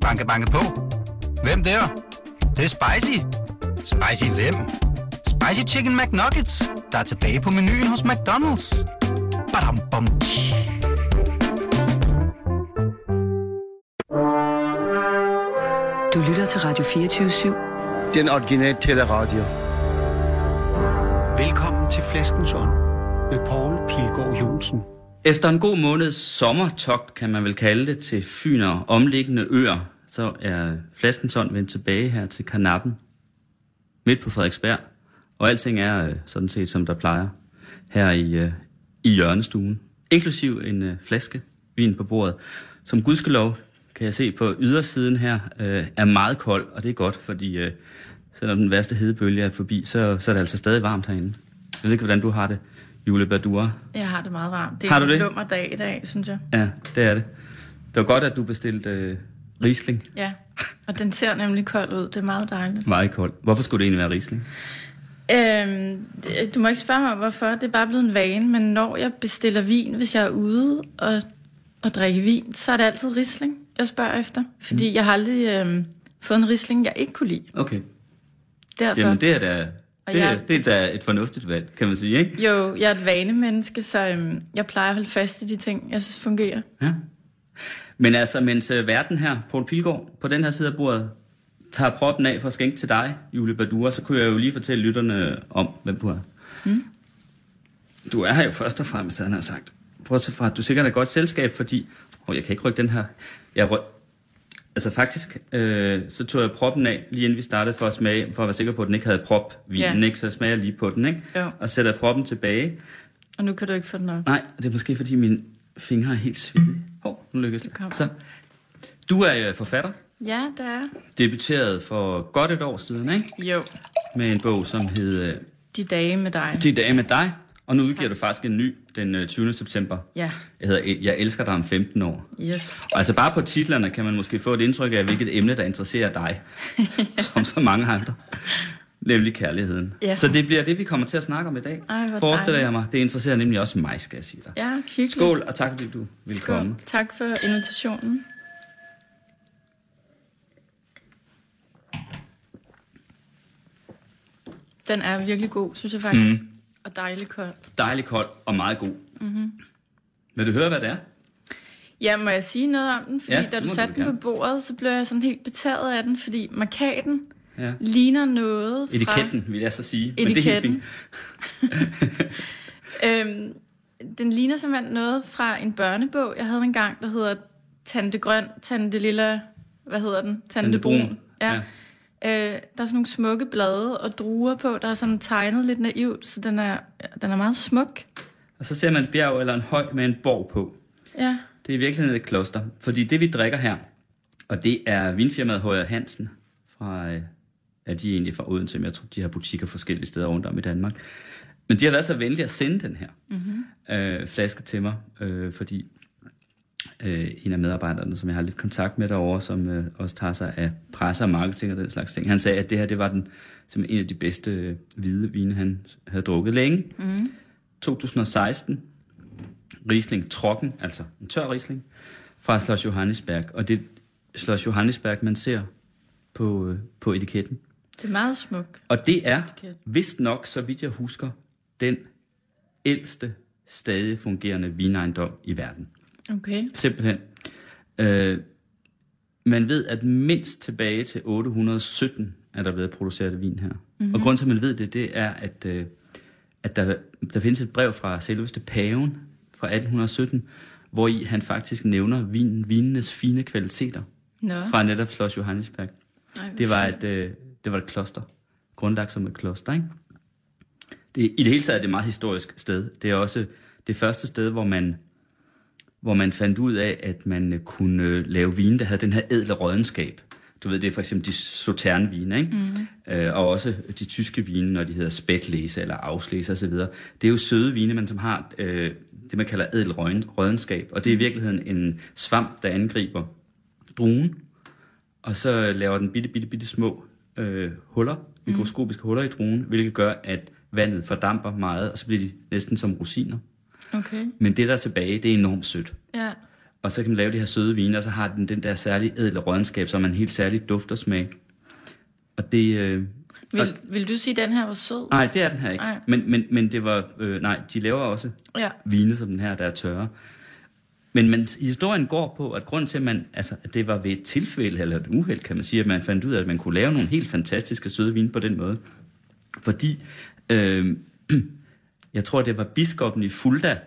Banke, banke på. Hvem der? Det, det er spicy. Spicy hvem? Spicy Chicken McNuggets, der er tilbage på menuen hos McDonald's. Badum, bom, tji. Du lytter til Radio 24 Den originale teleradio. Velkommen til Flaskens Ånd med Poul Pilgaard Jonsen. Efter en god måneds sommertogt, kan man vel kalde det, til Fyn og omliggende øer, så er Flaskensund vendt tilbage her til Karnappen, midt på Frederiksberg. Og alting er øh, sådan set, som der plejer, her i, øh, i hjørnestuen. Inklusiv en øh, flaske vin på bordet, som gudskelov, kan jeg se på ydersiden her, øh, er meget kold, og det er godt, fordi øh, selvom den værste hedebølge er forbi, så, så er det altså stadig varmt herinde. Jeg ved ikke, hvordan du har det, Jule Badura. Jeg har det meget varmt. Det er Har du en lummer dag i dag, synes jeg. Ja, det er det. Det var godt, at du bestilte øh, Riesling. Ja, og den ser nemlig kold ud. Det er meget dejligt. Meget kold. Hvorfor skulle det egentlig være Riesling? Øhm, du må ikke spørge mig, hvorfor. Det er bare blevet en vane. Men når jeg bestiller vin, hvis jeg er ude og, og drikke vin, så er det altid risling, jeg spørger efter. Fordi Mm. jeg har aldrig øhm, fået en risling, jeg ikke kunne lide. Okay. Derfor. Jamen, det er da, Og det, er, jeg- det er da et fornuftigt valg, kan man sige, ikke? Jo, jeg er et vanemenneske, så øhm, jeg plejer at holde fast i de ting, jeg synes fungerer. Ja. Men altså, mens øh, verden her, Paul Pilgaard, på den her side af bordet, tager proppen af for at skænke til dig, Julie Badura, så kunne jeg jo lige fortælle lytterne om, hvem du er. Mm. Du er her jo først og fremmest, han har sagt. Bortset fra, at du sikkert er et godt selskab, fordi... Åh, jeg kan ikke rykke den her. Jeg ryk... Altså faktisk, øh, så tog jeg proppen af, lige inden vi startede, for at smage, for at være sikker på, at den ikke havde prop vinen, Ja. ikke? Så jeg smager lige på den, ikke? Jo. Og sætter proppen tilbage. Og nu kan du ikke få den op. Nej, det er måske, fordi mine fingre er helt svedige. Hov, oh, nu lykkes det. Så. Du er øh, forfatter. Ja, det er. Debuteret for godt et år siden, ikke? Jo, Med en bog, som hed øh, de dage med dig. De dage med dig. Og nu udgiver du faktisk en ny den øh, 20. september. Ja, Jeg hedder Jeg elsker dig om 15 år. yes. Og altså bare på titlerne kan man måske få et indtryk af, hvilket emne, der interesserer dig. som så mange andre. Nemlig kærligheden. Ja. Så det bliver det, vi kommer til at snakke om i dag. Ej, Forestiller dejligt. jeg mig. Det interesserer nemlig også mig, skal jeg sige dig. Ja, hyggeligt. Skål, og tak fordi du ville Skål. komme. Tak for invitationen. Den er virkelig god, synes jeg faktisk. Mm. Og dejlig kold. Dejlig kold og meget god. Mhm. Mm-hmm. Vil du høre, hvad det er? Ja, må jeg sige noget om den? Fordi Ja, da du satte den på bordet, så blev jeg sådan helt betaget af den, fordi markaten Ja. ligner noget fra... Etiketten, vil jeg så sige. Men det er helt Etiketten. fint. Øhm, den ligner simpelthen noget fra en børnebog, jeg havde engang, der hedder Tante Grøn, Tante Lilla... Hvad hedder den? Tante, Tante Brun. Brun. Ja. Ja. Øh, der er sådan nogle smukke blade og druer på, der er sådan tegnet lidt naivt, så den er, den er meget smuk. Og så ser man et bjerg eller en høj med en borg på. Ja, Det er i virkeligheden et kloster. Fordi det, vi drikker her, og det er vinfirmaet Højer Hansen fra... øh, Ja, de er egentlig fra Odense, men jeg tror, de har butikker forskellige steder rundt om i Danmark. Men de har været så venlige at sende den her mm-hmm. øh, flaske til mig, øh, fordi øh, en af medarbejderne, som jeg har lidt kontakt med derovre, som øh, også tager sig af presse og marketing og den slags ting, han sagde, at det her det var den, simpelthen en af de bedste øh, hvide vine, han havde drukket længe. Mm. 2016, Riesling Trocken, altså en tør Riesling, fra Schloss Johannesberg. Og det er Schloss Johannesberg, man ser på, øh, på etiketten. det er meget smuk. Og det er, Etiket. vist nok, så vidt jeg husker, den ældste stadig fungerende vinejendom i verden. Okay. Simpelthen. Øh, man ved, at mindst tilbage til 817 er der blevet produceret vin her. Mm-hmm. Og grunden til, at man ved det, det er, at, øh, at der, der findes et brev fra selveste paven fra 1817, hvor i han faktisk nævner vinen, vinenes fine kvaliteter Nå. fra netop Schloss Johannesberg. Ej, Det var et, øh, det var et kloster. Grundlagt som et kloster, ikke? Det, I det hele taget er det et meget historisk sted. Det er også det første sted, hvor man, hvor man fandt ud af, at man øh, kunne øh, lave vine, der havde den her ædle rådenskab. Du ved, det er for eksempel de sauternvine, ikke? Mm. Øh, og også de tyske vine, når de hedder spætlæse eller afslæse osv. Det er jo søde vine, men som har øh, det, man kalder råden- rådenskab. Og det er i virkeligheden en svamp, der angriber druen, og så laver den bitte, bitte, bitte små øh, huller, mikroskopiske huller i druen, hvilket gør, at vandet fordamper meget, og så bliver de næsten som rosiner. Okay, Men det, der er tilbage, det er enormt sødt. ja. Og så kan man lave de her søde vine, og så har den den der særlige ædle rådenskab, som en helt særlig duft og smag. Og det... Øh, Vil, vil du sige, at den her var sød? nej, det er den her ikke. Nej. Men, men, men det var... Øh, nej, de laver også Ja. vine som den her, der er tørre. Men man, historien går på, at grund til, at, man, altså, at det var ved et tilfælde, eller et uheld, kan man sige, at man fandt ud af, at man kunne lave nogle helt fantastiske søde vine på den måde. Fordi, øh, jeg tror, det var biskoppen i Fulda,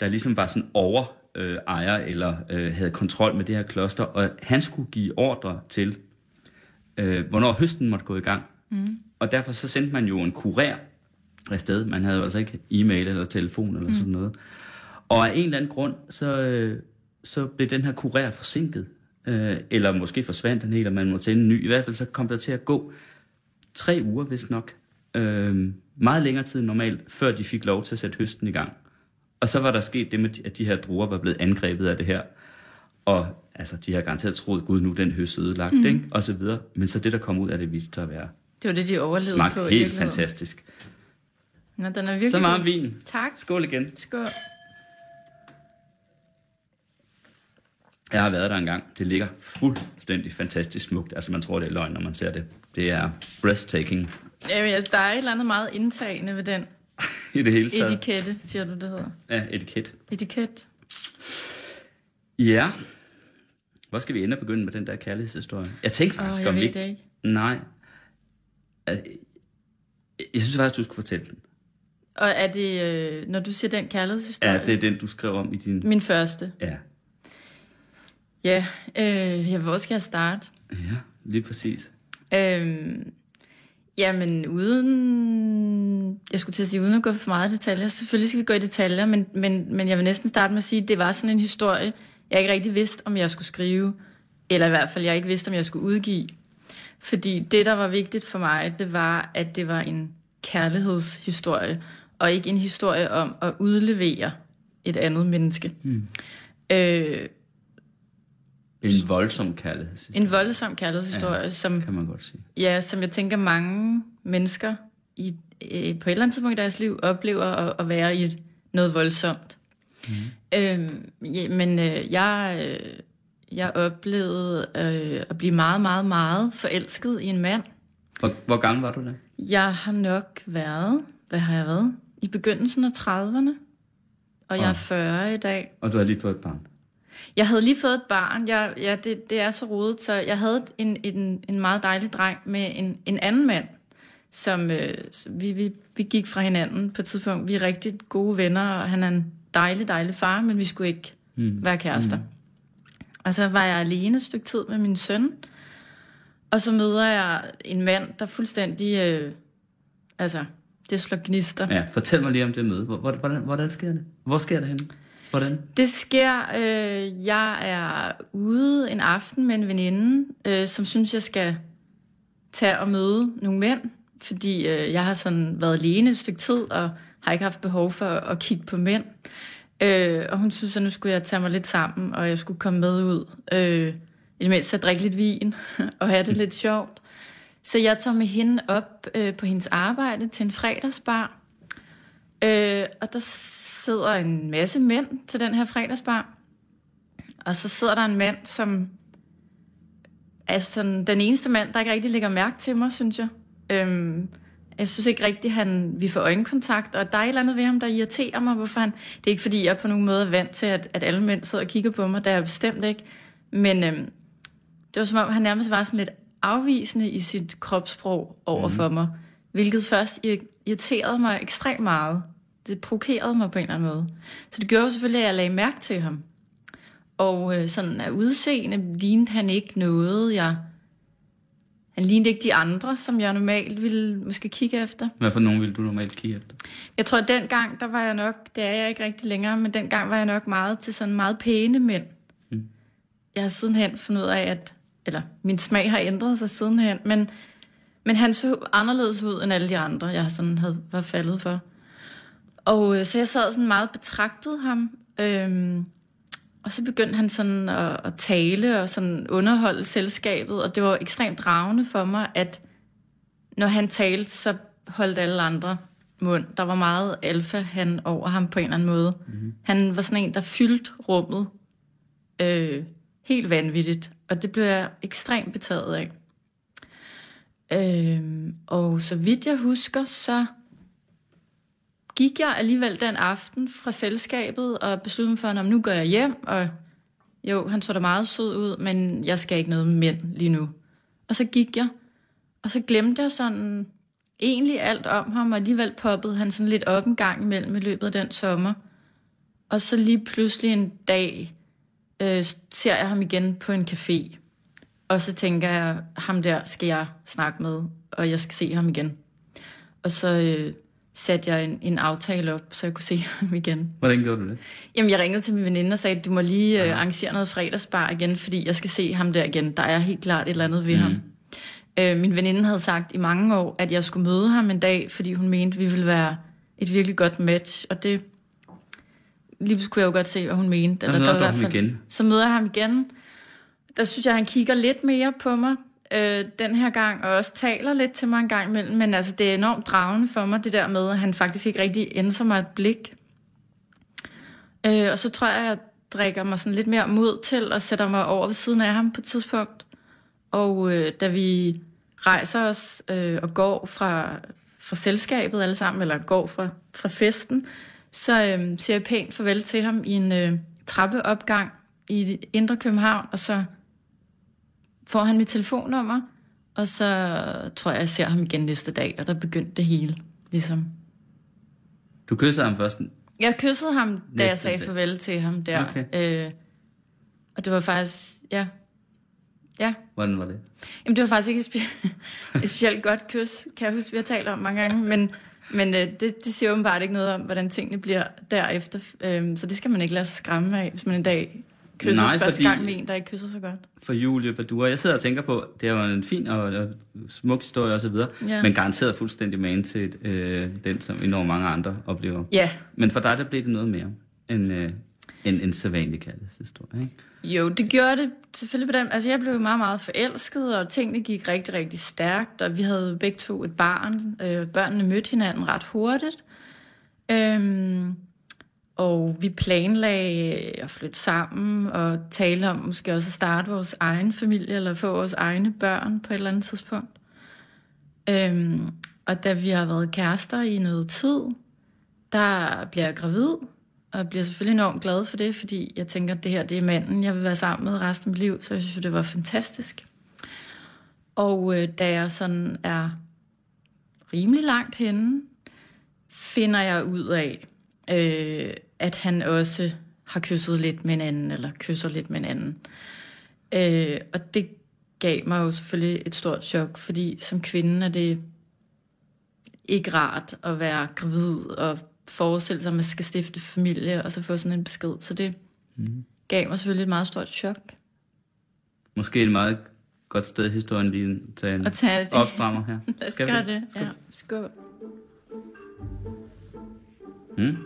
der ligesom var sådan over øh, ejer, eller øh, havde kontrol med det her kloster, og han skulle give ordre til, øh, hvornår høsten måtte gå i gang. Mm. Og derfor så sendte man jo en kurér afsted. Man havde jo altså ikke e-mail eller telefon eller mm. sådan noget. Og af en eller anden grund, så, øh, så blev den her kurér forsinket. Øh, eller måske forsvandt den helt, og man måtte sende en ny. I hvert fald så kom der til at gå tre uger, hvis nok. Øh, meget længere tid end normalt, før de fik lov til at sætte høsten i gang. Og så var der sket det med, at de her druer var blevet angrebet af det her. Og altså, de har garanteret troet, gud, nu den høst ødelagt, mm. ikke? Og så videre. Men så det, der kom ud af det, viste sig at være Det var det, de overlevede smagt på. helt fantastisk. Nå, den er virkelig Så meget vin. Tak. Skål igen. Skål. Jeg har været der engang. Det ligger fuldstændig fantastisk smukt. Altså, man tror, det er løgn, når man ser det. Det er breathtaking Jamen, altså, der er et eller andet meget indtagende ved den i det hele taget. etikette, siger du, det hedder. Ja, etiket. Etiket. Ja. Hvor skal vi ende og begynde med den der kærlighedshistorie? Jeg tænkte faktisk, jeg om vi ikke... det ikke. Nej. Jeg synes faktisk, du skulle fortælle den. Og er det, øh, når du siger den kærlighedshistorie? Ja, det er den, du skrev om i din... Min første. Ja, Ja, øh, hvor skal jeg starte? ja lige præcis. Øhm, jamen, uden... Jeg skulle til at sige, uden at gå for meget i detaljer. Selvfølgelig skal vi gå i detaljer, men, men, men jeg vil næsten starte med at sige, at det var sådan en historie, jeg ikke rigtig vidste, om jeg skulle skrive. Eller i hvert fald, jeg ikke vidste, om jeg skulle udgive. Fordi det, der var vigtigt for mig, det var, at det var en kærlighedshistorie, og ikke en historie om at udlevere et andet menneske. Mm. Øh, En voldsom kærlighedshistorie, en voldsom kærlighedshistorie, ja. som kan man godt sige. Ja, som jeg tænker mange mennesker i, øh, på et eller andet tidspunkt i deres liv oplever at, at være i et, noget voldsomt. Mm. Øhm, ja, men øh, jeg, øh, jeg oplevede øh, at blive meget, meget, meget forelsket i en mand. Hvor, hvor gammel var du da? Jeg har nok været, hvad har jeg været? I begyndelsen af 30'erne. Og jeg er Ah. 40 i dag. Og du har lige fået et barn. Jeg havde lige fået et barn. Jeg, ja, det, det er så rodet, så jeg havde en, en, en meget dejlig dreng med en, en anden mand, som øh, vi, vi, vi gik fra hinanden på et tidspunkt. Vi er rigtig gode venner, og han er en dejlig, dejlig far, men vi skulle ikke mm. være kærester. Mm. Og så var jeg alene et stykke tid med min søn, og så møder jeg en mand, der fuldstændig... Øh, altså, det slår gnister. Ja, fortæl mig lige om det møde. Hvor- hvor- Hvordan, hvordan sker det? Hvor sker det henne? Hvordan? Det sker, øh, jeg er ude en aften med en veninde, øh, som synes, jeg skal tage og møde nogle mænd, fordi øh, jeg har sådan været alene et stykke tid, og har ikke haft behov for at kigge på mænd. Øh, og hun synes, at nu skulle jeg tage mig lidt sammen, og jeg skulle komme med ud. Øh, I det mindste at drikke lidt vin, og have det lidt sjovt. Så jeg tager med hende op øh, på hendes arbejde til en fredagsbar, Øh, og der sidder en masse mænd til den her fredagsbar. Og så sidder der en mand, som er sådan, den eneste mand, der ikke rigtig lægger mærke til mig, synes jeg. Øhm, jeg synes ikke rigtigt, han, vi får øjenkontakt, og der er et eller andet ved ham, der irriterer mig, hvorfor han... Det er ikke, fordi jeg på nogen måde er vant til, at, at alle mænd sidder og kigger på mig, det er bestemt ikke. Men øhm, det var som om, han nærmest var sådan lidt afvisende i sit kropssprog over for mig, hvilket først ir- irriterede mig ekstremt meget. Det provokerede mig på en eller anden måde. Så det gjorde jo selvfølgelig, at jeg lagde mærke til ham. Og øh, sådan af udseende lignede han ikke noget, jeg... Han lignede ikke de andre, som jeg normalt ville måske kigge efter. Hvad for nogen vil du normalt kigge efter? Jeg tror, at dengang, der var jeg nok, det er jeg ikke rigtig længere, men dengang var jeg nok meget til sådan meget pæne mænd. Mm. Jeg har sidenhen fundet ud af, at, eller min smag har ændret sig sidenhen, men, men han så anderledes ud end alle de andre, jeg sådan havde var faldet for. Og øh, så jeg sad sådan meget betragtet ham, øhm, og så begyndte han sådan at, at tale og sådan underholde selskabet, og det var ekstremt dragende for mig, at når han talte, så holdt alle andre mund. Der var meget alfa han over ham på en eller anden måde. Mm-hmm. Han var sådan en, der fyldte rummet Øh, helt vanvittigt. Og det blev jeg ekstremt betaget af. Øh, og så vidt jeg husker, så gik jeg alligevel den aften fra selskabet og besluttede mig for, at nu går jeg hjem, og jo, han så da meget sød ud, men jeg skal ikke noget med mænd lige nu. Og så gik jeg, og så glemte jeg sådan egentlig alt om ham, og alligevel poppede han sådan lidt op en gang imellem i løbet af den sommer. Og så lige pludselig en dag øh, ser jeg ham igen på en café. Og så tænker jeg, ham der skal jeg snakke med, og jeg skal se ham igen. Og så øh, satte jeg en, en aftale op, så jeg kunne se ham igen. Hvordan gjorde du det? Jamen, jeg ringede til min veninde og sagde, at du må lige øh, arrangere noget fredagsbar igen, fordi jeg skal se ham der igen. Der er helt klart et eller andet ved mm. ham. Øh, min veninde havde sagt i mange år, at jeg skulle møde ham en dag, fordi hun mente, vi ville være et virkelig godt match. Og det lige kunne jeg jo godt se, hvad hun mente. Eller, der, der var fald, igen. Så møder jeg ham igen. Der synes jeg, han kigger lidt mere på mig øh, den her gang, og også taler lidt til mig en gang imellem. Men altså, det er enormt dragende for mig, det der med, at han faktisk ikke rigtig ændrer mig et blik. Øh, og så tror jeg, at jeg drikker mig sådan lidt mere mod til og sætter mig over ved siden af ham på et tidspunkt. Og øh, da vi rejser os øh, og går fra, fra selskabet alle sammen, eller går fra, fra festen, så øh, siger jeg pænt farvel til ham i en øh, trappeopgang i Indre København, og så får han mit telefonnummer, og så tror jeg, jeg ser ham igen næste dag, og der begyndte det hele, ligesom. Du kyssede ham først? Jeg kyssede ham, da jeg sagde dag. farvel til ham der. Okay. Øh, og det var faktisk, ja, Ja. Hvordan var det? Jamen, det var faktisk ikke et, spe- et specielt godt kys, kan jeg huske, vi har talt om mange gange, men, men øh, det, det siger åbenbart ikke noget om, hvordan tingene bliver derefter. Øhm, så det skal man ikke lade sig skræmme af, hvis man en dag kysser Nej, første fordi, gang med en, der ikke kysser så godt. For Julie Badura, jeg sidder og tænker på, det var en fin og, og smuk historie osv., ja. men garanteret fuldstændig man til øh, den, som enormt mange andre oplever. Ja. Men for dig, der blev det noget mere end, øh, end en sædvanlig kærlighedshistorie, ikke? Jo, det gjorde det selvfølgelig på dem. Altså, jeg blev meget, meget forelsket, og tingene gik rigtig, rigtig stærkt, og vi havde begge to et barn. Øh, børnene mødte hinanden ret hurtigt. Øhm, og vi planlagde øh, at flytte sammen og tale om måske også at starte vores egen familie eller få vores egne børn på et eller andet tidspunkt. Øhm, og da vi har været kærester i noget tid, der bliver jeg gravid, og jeg bliver selvfølgelig enormt glad for det, fordi jeg tænker, at det her det er manden, jeg vil være sammen med resten af mit liv, så jeg synes, det var fantastisk. Og øh, da jeg sådan er rimelig langt henne, finder jeg ud af, øh, at han også har kysset lidt med en anden, eller kysser lidt med en anden. Øh, og det gav mig jo selvfølgelig et stort chok, fordi som kvinde er det ikke rart at være gravid og forestille sig, at man skal stifte familie, og så få sådan en besked. Så det mm. gav mig selvfølgelig et meget stort chok. Måske et meget godt sted i historien lige at tage en tage opstrammer her. Lad os skal gøre det. Ja, skål. Mm.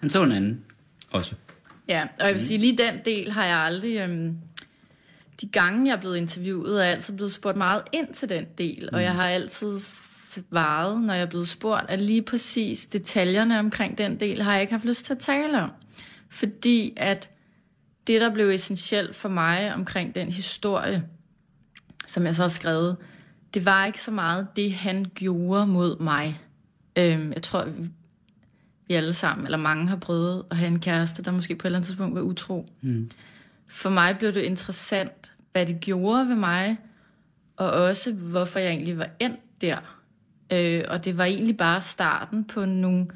Han så en anden også. Ja, og jeg vil mm. sige, lige den del har jeg aldrig... Øhm, de gange, jeg er blevet interviewet, er jeg altid blevet spurgt meget ind til den del, mm. og jeg har altid svaret, når jeg er blevet spurgt, at lige præcis detaljerne omkring den del har jeg ikke haft lyst til at tale om. Fordi at det, der blev essentielt for mig omkring den historie, som jeg så har skrevet, det var ikke så meget det, han gjorde mod mig. Øhm, jeg tror, vi alle sammen, eller mange har prøvet at have en kæreste, der måske på et eller andet tidspunkt var utro. Mm. For mig blev det interessant, hvad det gjorde ved mig, og også hvorfor jeg egentlig var endt der. Øh, og det var egentlig bare starten på nogle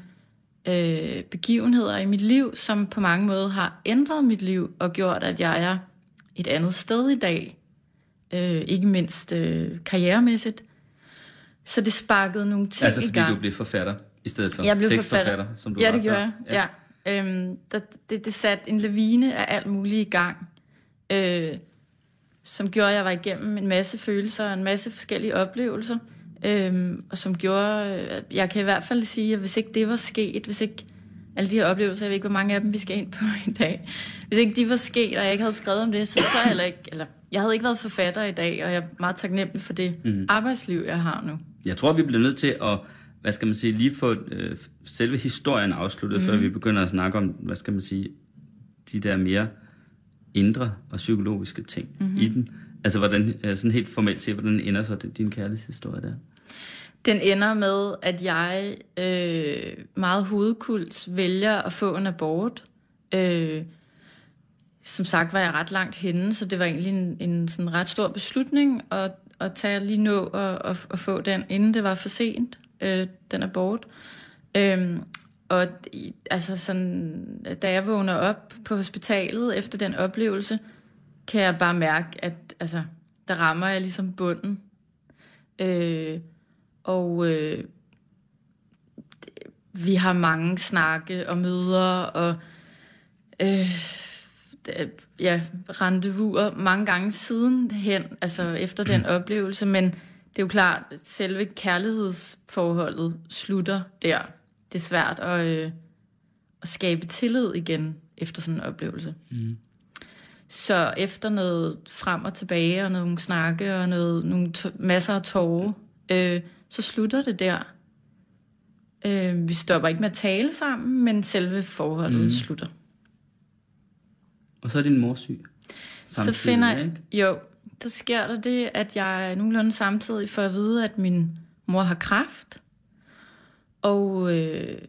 øh, begivenheder i mit liv, som på mange måder har ændret mit liv og gjort, at jeg er et andet sted i dag. Øh, ikke mindst øh, karrieremæssigt. Så det sparkede nogle ting altså, i gang. Altså du blev forfatter i stedet for jeg blev tekstforfatter, forfatter. som du ja, var det gjorde jeg. Ja. ja. Øhm, der, det, det satte en lavine af alt muligt i gang, øh, som gjorde, at jeg var igennem en masse følelser og en masse forskellige oplevelser. Øhm, og som gjorde, øh, jeg kan i hvert fald sige, at hvis ikke det var sket, hvis ikke alle de her oplevelser, jeg ved ikke, hvor mange af dem vi skal ind på i dag, hvis ikke de var sket, og jeg ikke havde skrevet om det, så tror jeg heller ikke, eller jeg havde ikke været forfatter i dag, og jeg er meget taknemmelig for det mm. arbejdsliv, jeg har nu. Jeg tror, vi bliver nødt til at, hvad skal man sige, lige få øh, selve historien afsluttet, mm. før vi begynder at snakke om, hvad skal man sige, de der mere indre og psykologiske ting mm-hmm. i den. Altså, hvordan, øh, sådan helt formelt set, hvordan ender så din kærlighedshistorie der? Den ender med, at jeg øh, meget hovedkult vælger at få en abort. Øh, som sagt var jeg ret langt henne, så det var egentlig en, en sådan ret stor beslutning at, at tage lige nå og at, at få den, inden det var for sent, øh, den abort. Øhm, og altså sådan, da jeg vågner op på hospitalet efter den oplevelse, kan jeg bare mærke, at altså, der rammer jeg ligesom bunden. Øh, og øh, vi har mange snakke og møder og øh, ja, rendezvouser mange gange siden hen, altså efter den oplevelse, men det er jo klart, at selve kærlighedsforholdet slutter der. Det er svært at, øh, at skabe tillid igen efter sådan en oplevelse. Mm. Så efter noget frem og tilbage, og nogle snakke, og noget, nogle masser af tårer, øh, så slutter det der. Øh, vi stopper ikke med at tale sammen, men selve forholdet mm. slutter. Og så er din mor syg. Samtidig, så finder jeg, jo, der sker der det, at jeg nogenlunde samtidig får at vide, at min mor har kræft. Og øh,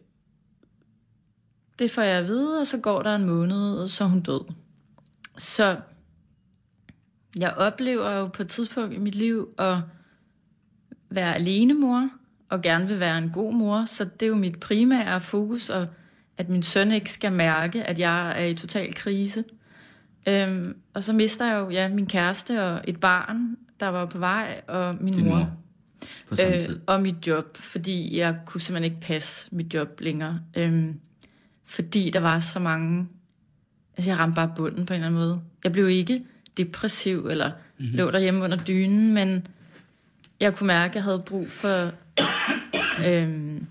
det får jeg at vide, og så går der en måned, og så er hun død. Så jeg oplever jo på et tidspunkt i mit liv at være alene mor, og gerne vil være en god mor, så det er jo mit primære fokus, og at min søn ikke skal mærke, at jeg er i total krise. Øhm, og så mister jeg jo ja, min kæreste og et barn, der var på vej, og min Din mor. mor. På samme Øh, tid. og mit job, fordi jeg kunne simpelthen ikke passe mit job længere. Øhm, fordi der var så mange... Altså, jeg ramte bare bunden på en eller anden måde. Jeg blev ikke depressiv, eller mm-hmm. lå derhjemme under dynen, men jeg kunne mærke, at jeg havde brug for... øhm,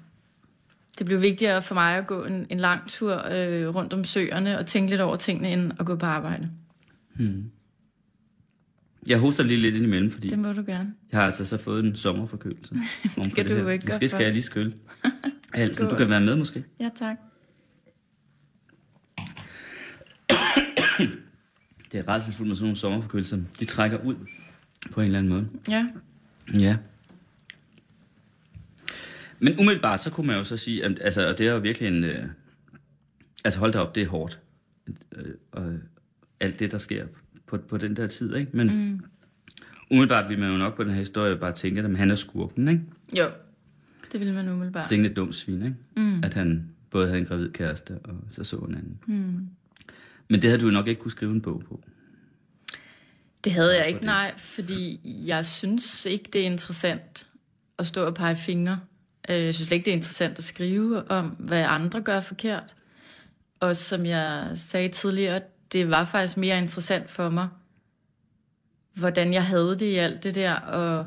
det blev vigtigere for mig at gå en, en lang tur øh, rundt om søerne og tænke lidt over tingene, end at gå på arbejde. Jeg hoster lige lidt indimellem, fordi Det må du gerne. jeg har altså så fået en sommerforkølelse. på kan du her. ikke Måske skal jeg lige skylle. Altså, du kan være med måske. Ja, tak. Det er rædselsfuldt med sådan nogle sommerforkølelser. De trækker ud på en eller anden måde. Ja. Ja. Men umiddelbart, så kunne man jo så sige, at, altså, og det er jo virkelig en... Øh, altså hold da op, det er hårdt. Øh, og alt det, der sker på, på den der tid, ikke? Men mm. umiddelbart vil man jo nok på den her historie bare tænke, at han er skurken, ikke? Jo, det ville man umiddelbart. Sikke et dumt svin, ikke? Mm. At han både havde en gravid kæreste, og så så en anden. Mm. Men det havde du jo nok ikke kunne skrive en bog på. Det havde jeg ikke, nej, fordi jeg synes ikke, det er interessant at stå og pege fingre. Øh, Jeg synes ikke, det er interessant at skrive om, hvad andre gør forkert. Og som jeg sagde tidligere, det var faktisk mere interessant for mig, hvordan jeg havde det i alt det der, og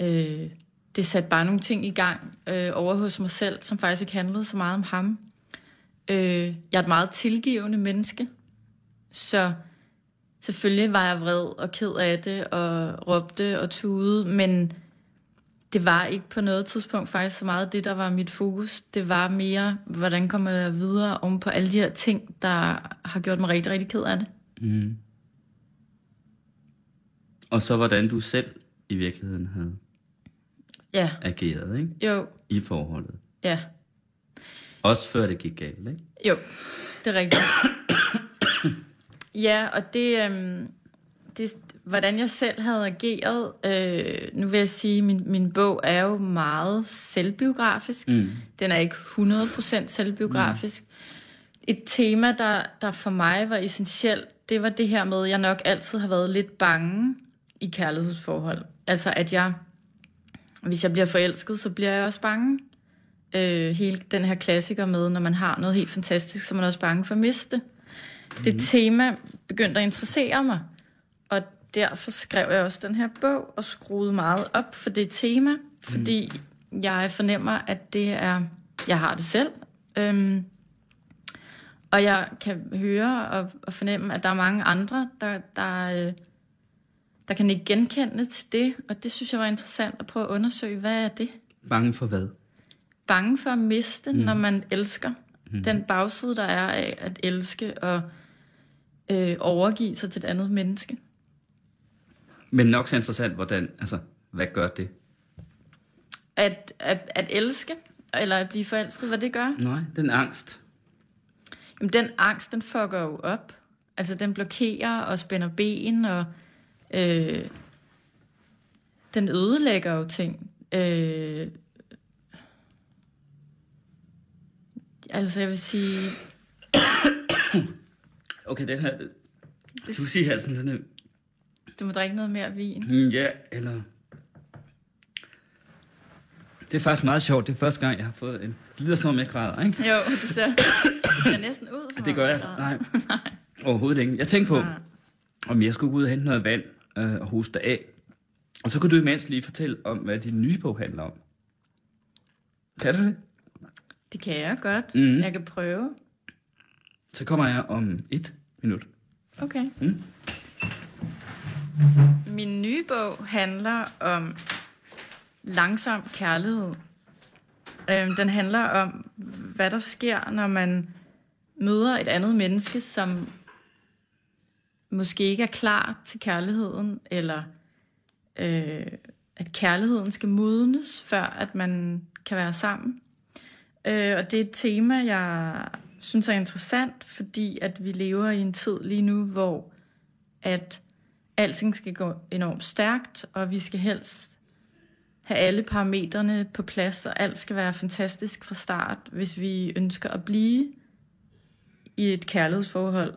øh, det satte bare nogle ting i gang øh, over hos mig selv, som faktisk ikke handlede så meget om ham. Øh, jeg er et meget tilgivende menneske, så selvfølgelig var jeg vred og ked af det, og råbte og tude, men det var ikke på noget tidspunkt faktisk så meget det, der var mit fokus. Det var mere, hvordan kommer jeg videre om på alle de her ting, der har gjort mig rigtig, rigtig ked af det. Og så hvordan du selv i virkeligheden havde Ja, ageret, ikke? jo, I forholdet. ja, Også før det gik galt, ikke? jo, det er rigtigt. Ja, og det, øhm, det, hvordan jeg selv havde ageret, øh, nu vil jeg sige, min, min bog er jo meget selvbiografisk. Mm. Den er ikke 100% selvbiografisk. Mm. Et tema, der, der for mig var essentielt, det var det her med, at jeg nok altid har været lidt bange i kærlighedsforhold. Altså at jeg, hvis jeg bliver forelsket, så bliver jeg også bange. Øh, hele den her klassiker med, når man har noget helt fantastisk, så er man også bange for at miste det. Det tema begyndte at interessere mig, derfor skrev jeg også den her bog og skruede meget op for det tema, fordi jeg fornemmer, at det er, jeg har det selv, øhm, og jeg kan høre og, og fornemme, at der er mange andre, der, der, øh, der kan ikke genkende til det, og det synes jeg var interessant at prøve at undersøge, hvad er det? Bange for hvad? bange for at miste, mm. når man elsker. Mm. Den bagside, der er af at elske, og øh, overgive sig til et andet menneske. Men nok så interessant, hvordan, altså, hvad gør det? At, at, at elske, eller at blive forelsket, hvad det gør? Nej, den angst. Jamen, den angst, den fucker jo op. Altså, den blokerer og spænder ben, og øh, den ødelægger jo ting. Øh, altså, jeg vil sige... Okay, den her, du vil sige sådan, den er, Du må drikke noget mere vin. mm, ja, eller... Det er faktisk meget sjovt. Det er første gang, jeg har fået en... Det lyder som om, jeg græder, ikke? Jo, det ser, det ser næsten ud som Det gør jeg. der- Nej, overhovedet ikke. Jeg tænkte på, Nej. om jeg skulle gå ud og hente noget vand øh, og hoste af. Og så kunne du imens lige fortælle om, hvad din nye bog handler om. Kan du det? Det kan jeg godt. Mm. Jeg kan prøve. Så kommer jeg om et minut. Okay. Mm. Min nye bog handler om langsom kærlighed. Øhm, den handler om, hvad der sker, når man møder et andet menneske, som måske ikke er klar til kærligheden, eller øh, at kærligheden skal modnes, før at man kan være sammen. Øh, og det er et tema, jeg synes er interessant, fordi at vi lever i en tid lige nu, hvor at alting skal gå enormt stærkt, og vi skal helst have alle parametrene på plads, og alt skal være fantastisk fra start, hvis vi ønsker at blive i et kærlighedsforhold.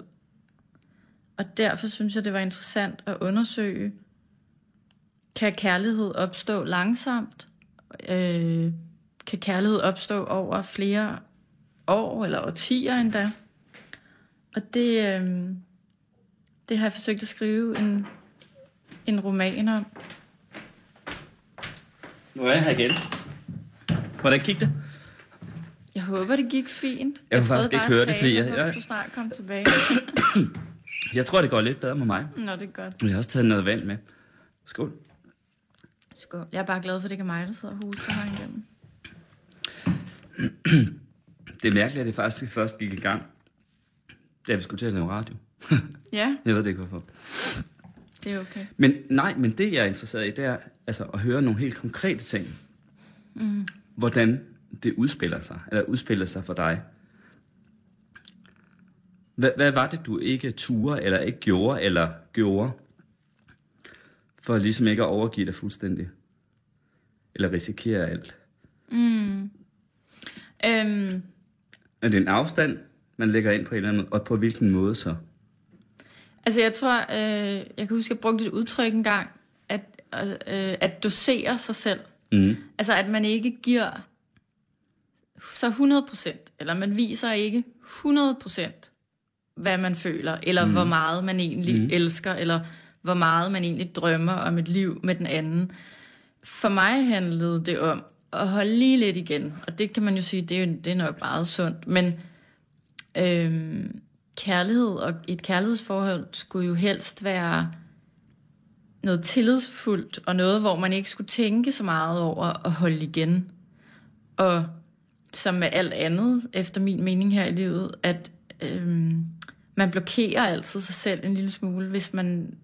Og derfor synes jeg, det var interessant at undersøge, kan kærlighed opstå langsomt? Øh, kan kærlighed opstå over flere år eller årtier endda? Og det, øh, det har jeg forsøgt at skrive en, en roman om. Nu er jeg her igen. Hvordan gik det? Jeg håber, det gik fint. Jeg kunne faktisk ikke høre det, fordi jeg jeg- håber, jeg- du snart kom tilbage. Jeg tror, det går lidt bedre med mig. Nå, det er godt. Jeg har også taget noget vand med. Skål. Skål. Jeg er bare glad for, at det ikke er mig, der sidder og hoster her igennem. Det er mærkeligt, at det faktisk først gik i gang, da vi skulle til at lave radio. Ja, Jeg ved det ikke, hvorfor. det er okay. Men nej, men det jeg er interesseret i, det er altså, at høre nogle helt konkrete ting. Mm. Hvordan det udspiller sig, eller udspiller sig for dig. Hvad, hvad var det, du ikke turde, eller ikke gjorde, eller gjorde, for ligesom ikke at overgive dig fuldstændig? Eller risikere alt? Øhm, Er det en afstand, man lægger ind på en eller anden og på hvilken måde så? Altså, jeg tror, øh, jeg kan huske, jeg brugte et udtryk engang, at, øh, at dosere sig selv. Mm. Altså, at man ikke giver så 100%, eller man viser ikke 100%, hvad man føler, eller mm. hvor meget man egentlig mm. elsker, eller hvor meget man egentlig drømmer om et liv med den anden. For mig handlede det om at holde lige lidt igen, og det kan man jo sige, det er, jo, det er nok meget sundt, men øhm, kærlighed og et kærlighedsforhold skulle jo helst være noget tillidsfuldt, og noget, hvor man ikke skulle tænke så meget over at holde igen. Og som med alt andet, efter min mening her i livet, at øhm, man blokerer altid sig selv en lille smule, hvis man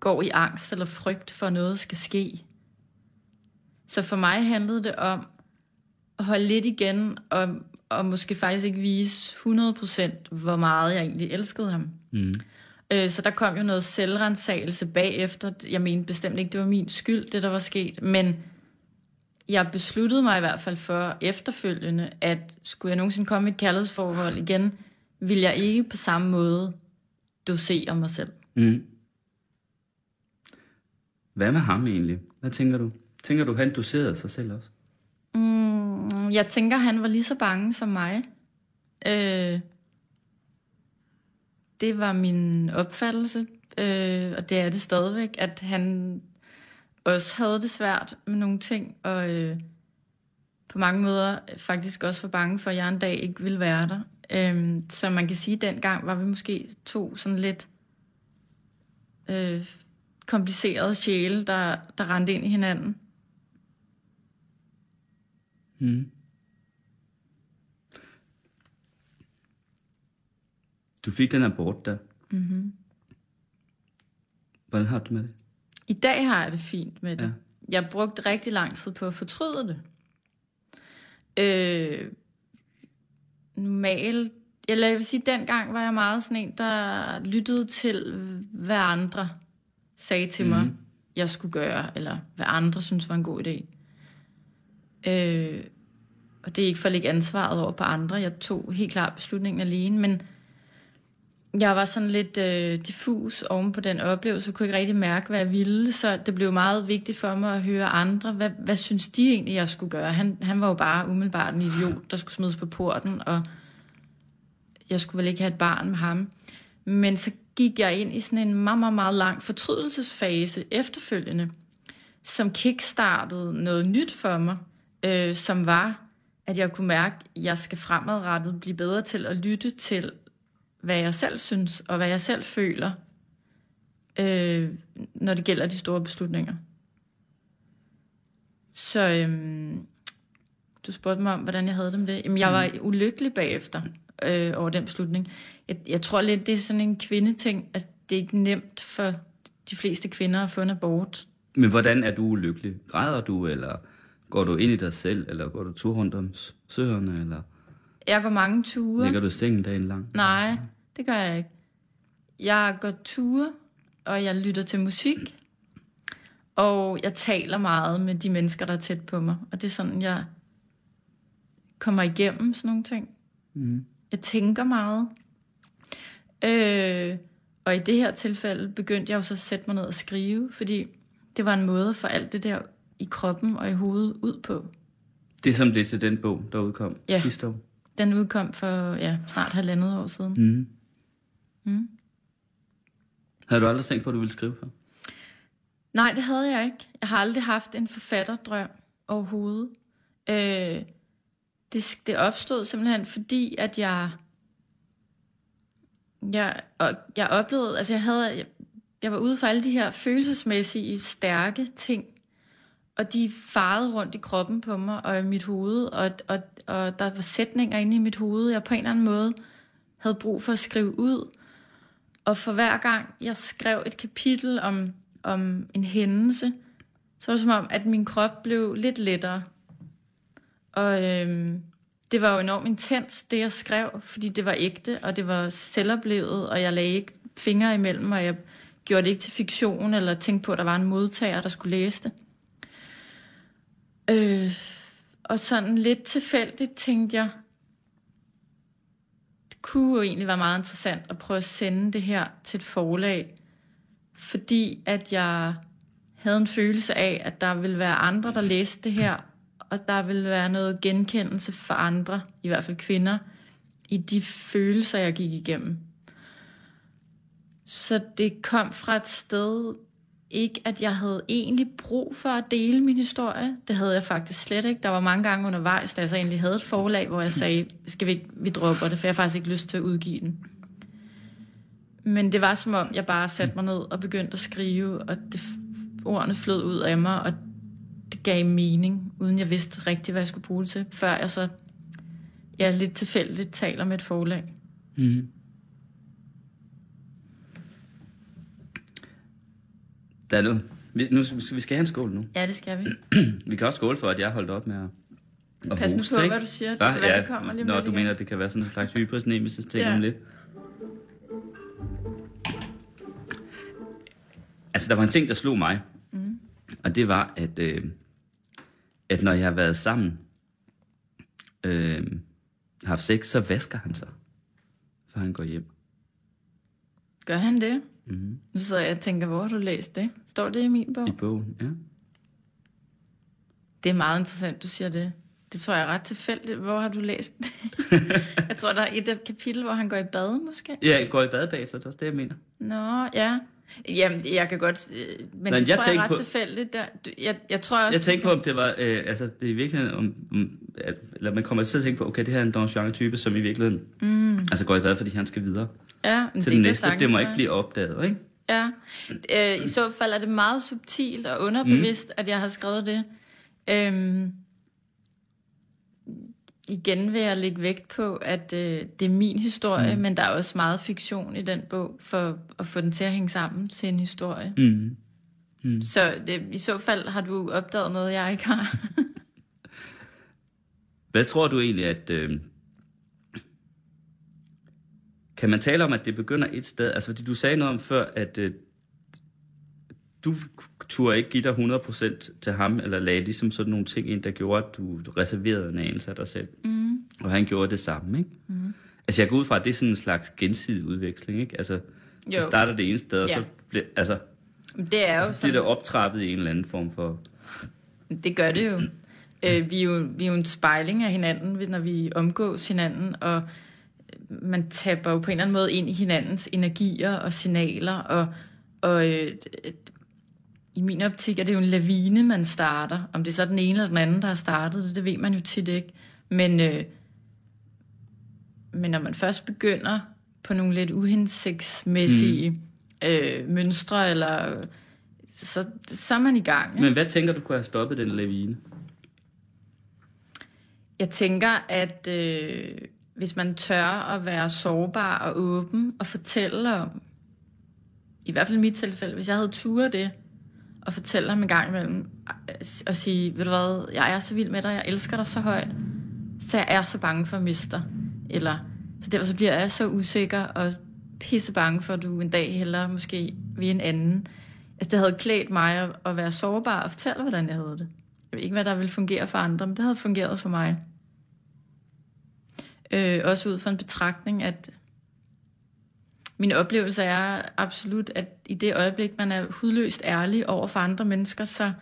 går i angst eller frygt for, at noget skal ske. Så for mig handlede det om at holde lidt igen, og, og måske faktisk ikke vise 100% hvor meget jeg egentlig elskede ham. Mm. Øh, så der kom jo noget selvrensagelse bagefter. Jeg mente bestemt ikke, det var min skyld, det der var sket, men jeg besluttede mig i hvert fald for efterfølgende, at skulle jeg nogensinde komme i et kærlighedsforhold igen, vil jeg ikke på samme måde dosere mig selv. Mm. Hvad med ham egentlig? Hvad tænker du? Tænker du, han doserede sig selv også? Mm, jeg tænker, han var lige så bange som mig. Øh, det var min opfattelse, øh, og det er det stadigvæk, at han også havde det svært med nogle ting, og øh, på mange måder faktisk også var bange for, at jeg en dag ikke ville være der. Øh, så man kan sige, at dengang var vi måske to sådan lidt øh, komplicerede sjæle, der, der rendte ind i hinanden. Mm. Du fik den abort der. Mm-hmm. Hvordan har du det med det? I dag har jeg det fint med det. Ja. Jeg brugte rigtig lang tid på at fortryde det. Øh, normalt, eller jeg vil sige, dengang var jeg meget sådan en, der lyttede til, hvad andre sagde til mm. mig, Mhm. jeg skulle gøre, eller hvad andre synes var en god idé. Øh, og det er ikke for at lægge ansvaret over på andre. Jeg tog helt klart beslutningen alene, men jeg var sådan lidt øh, diffus oven på den oplevelse, kunne ikke rigtig mærke, hvad jeg ville, så det blev meget vigtigt for mig at høre andre, hvad, hvad synes de egentlig, jeg skulle gøre? Han, han var jo bare umiddelbart en idiot, der skulle smides på porten, og jeg skulle vel ikke have et barn med ham. Men så gik jeg ind i sådan en meget, meget, meget lang fortrydelsesfase efterfølgende, som kickstartede noget nyt for mig, øh, som var, at jeg kunne mærke, at jeg skal fremadrettet blive bedre til at lytte til, hvad jeg selv synes, og hvad jeg selv føler, øh, når det gælder de store beslutninger. Så øhm, du spurgte mig om, hvordan jeg havde det med det. Jamen, jeg var ulykkelig bagefter øh, over den beslutning. Jeg, jeg tror lidt, det er sådan en kvindeting. Altså, det er ikke nemt for de fleste kvinder at få en abort. Men hvordan er du ulykkelig? Græder du, eller går du ind i dig selv, eller går du tur rundt om søerne, eller Jeg går mange ture. ligger du i sengen dagen lang? Nej, det gør jeg ikke. Jeg går ture, og jeg lytter til musik, og jeg taler meget med de mennesker, der er tæt på mig. Og det er sådan, jeg kommer igennem sådan nogle ting. Mm. Jeg tænker meget. Øh, og i det her tilfælde begyndte jeg jo så at sætte mig ned og skrive, fordi det var en måde for alt det der i kroppen og i hovedet ud på. Det er som det til den bog, der udkom Ja. sidste år. Den udkom for ja, snart halvandet år siden. Mm. Mm. Havde du aldrig tænkt på, at du ville skrive for? Nej, det havde jeg ikke. Jeg har aldrig haft en forfatterdrøm overhovedet. Øh, det, det opstod simpelthen fordi, at jeg, jeg, og jeg oplevede, altså jeg havde, jeg, jeg var ude for alle de her følelsesmæssige, stærke ting, og de farede rundt i kroppen på mig og i mit hoved, og, og, og der var sætninger inde i mit hoved, jeg på en eller anden måde havde brug for at skrive ud. Og for hver gang jeg skrev et kapitel om, om en hændelse, så var det som om, at min krop blev lidt lettere. Og øhm, det var jo enormt intens, det jeg skrev, fordi det var ægte, og det var selvoplevet, og jeg lagde ikke fingre imellem, og jeg gjorde det ikke til fiktion, eller tænkte på, at der var en modtager, der skulle læse det. Øh, og sådan lidt tilfældigt tænkte jeg, det kunne jo egentlig være meget interessant at prøve at sende det her til et forlag, fordi at jeg havde en følelse af, at der ville være andre, der læste det her, og der ville være noget genkendelse for andre, i hvert fald kvinder, i de følelser, jeg gik igennem. Så det kom fra et sted, ikke at jeg havde egentlig brug for at dele min historie. Det havde jeg faktisk slet ikke. Der var mange gange undervejs, da jeg så egentlig havde et forlag, hvor jeg sagde, skal vi ikke, vi dropper det, for jeg har faktisk ikke lyst til at udgive den. Men det var som om, jeg bare satte mig ned og begyndte at skrive, og det, ordene flød ud af mig, og det gav mening, uden jeg vidste rigtigt, hvad jeg skulle bruge det til, før jeg så ja, lidt tilfældigt taler med et forlag. Mm. Der er noget. Vi, nu, skal- vi skal have en skål nu. Ja, det skal vi. Vi kan også skåle for, at jeg holdt op med at, at Pas nu på, ikke? hvad du siger. Det Hva? kan være, ja, det kommer lige Nå, du igen. mener, at det kan være sådan en slags hybrisnemelsesting Ja. om lidt. Altså, der var en ting, der slog mig. Mm. Og det var, at, øh, at når jeg har været sammen, øh, haft sex, så vasker han sig, før han går hjem. Gør han det? Mm. Nu sidder jeg og tænker, hvor har du læst det? Står det i min bog? I bogen, ja. Det er meget interessant, du siger det. Det tror jeg er ret tilfældigt. Hvor har du læst det? jeg tror, der er et kapitel, hvor han går i bad, måske. Ja, går i bad bag, så det er også det, jeg mener. Nå, ja. Jamen, jeg kan godt... øh, Men Men det jeg tror jeg er ret på- tilfældigt. Der. Jeg, jeg tror også... Jeg tænkte på, om det var, øh, altså det er i virkeligheden, om, om, at, eller man kommer til at tænke på, okay, det her er en Don Juan-type, som i virkeligheden, mm. Altså går i bad, fordi han skal videre. Ja, men Til det kan næste, sagtens det må ikke blive opdaget, ikke? Ja, øh, i så fald er det meget subtilt og underbevidst, mm. at jeg har skrevet det. Øhm, igen vil jeg lægge vægt på, at øh, det er min historie, Mm. men der er også meget fiktion i den bog, for at få den til at hænge sammen til en historie. Mm. Så det, i så fald har du opdaget noget, jeg ikke har. Hvad tror du egentlig, at... Øh, kan man tale om, at det begynder et sted? Altså, fordi du sagde noget om før, at øh, du turde ikke give dig 100% til ham, eller lagde ligesom sådan nogle ting ind, der gjorde, at du reserverede en anelse af dig selv. Mm. Og han gjorde det samme, ikke? Mm. Altså, jeg går ud fra, at det er sådan en slags gensidig udveksling, ikke? Altså, jo. Så starter det ene sted, og Ja. så bliver, altså, Det er jo så bliver sådan, det optrappet i en eller anden form for... Det gør det jo. Øh, vi, er jo vi er jo en spejling af hinanden, når vi omgås hinanden, og man tapper jo på en eller anden måde ind i hinandens energier og signaler, og, og øh, i min optik er det jo en lavine, man starter. Om det er så den ene eller den anden, der har startet det, det ved man jo tit ikke. Men, øh, men når man først begynder på nogle lidt uhensigtsmæssige mm. øh, mønstre, eller så, så er man i gang. Ikke? Men hvad tænker du kunne have stoppet den lavine? Jeg tænker, at øh, hvis man tør at være sårbar og åben og fortælle om, i hvert fald i mit tilfælde, hvis jeg havde turet det, og fortælle ham en gang imellem, øh, og sige, ved du hvad, jeg er så vild med dig, jeg elsker dig så højt, så jeg er så bange for at miste dig. Eller, så derfor så bliver jeg så usikker og pisse bange for, at du en dag hellere måske ved en anden. Altså, det havde klædt mig at, at være sårbar og fortælle, hvordan jeg havde det. Jeg ved ikke, hvad der ville fungere for andre, men det havde fungeret for mig. Øh, også ud fra en betragtning, at min oplevelse er absolut, at i det øjeblik, man er hudløst ærlig over for andre mennesker, så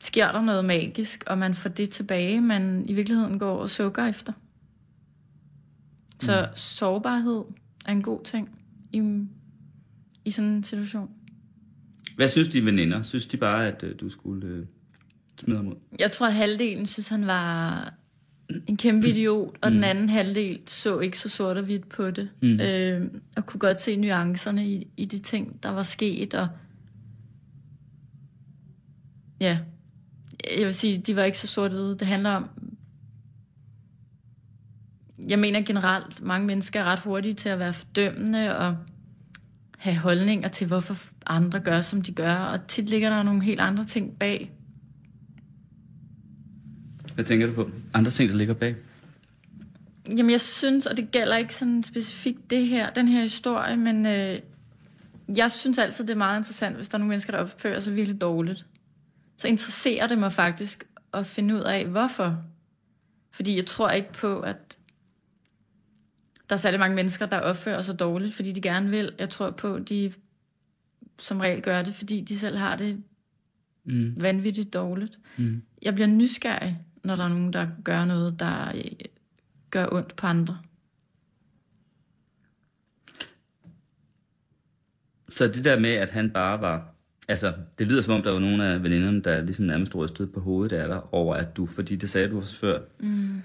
sker der noget magisk, og man får det tilbage, man i virkeligheden går og sukker efter. Så mm. sårbarhed er en god ting i, i sådan en situation. Hvad synes de veninder? Synes de bare, at øh, du skulle øh, smide ham ud? Jeg tror, at halvdelen synes, han var en kæmpe idiot, og mm. den anden halvdel så ikke så sort og hvidt på det. Mm. Øh, og kunne godt se nuancerne i, i de ting, der var sket. Og ja, jeg vil sige, de var ikke så sort hvide. Det handler om... Jeg mener generelt, mange mennesker er ret hurtige til at være fordømmende og have holdninger til, hvorfor andre gør, som de gør. Og tit ligger der nogle helt andre ting bag. Hvad tænker du på? Andre ting, der ligger bag? Jamen, jeg synes, og det gælder ikke sådan specifikt det her, den her historie, men øh, jeg synes altid, det er meget interessant, hvis der er nogle mennesker, der opfører sig virkelig dårligt. Så interesserer det mig faktisk at finde ud af, hvorfor. Fordi jeg tror ikke på, at der er særlig mange mennesker, der opfører sig dårligt, fordi de gerne vil. Jeg tror på, at de som regel gør det, fordi de selv har det Mm. vanvittigt dårligt. Mm. Jeg bliver nysgerrig, når der er nogen, der gør noget, der øh, gør ondt på andre. Så det der med, at han bare var... Altså, det lyder som om, der var nogle af veninderne, der ligesom nærmest stod på hovedet af dig over, at du... Fordi det sagde du også før. Mm.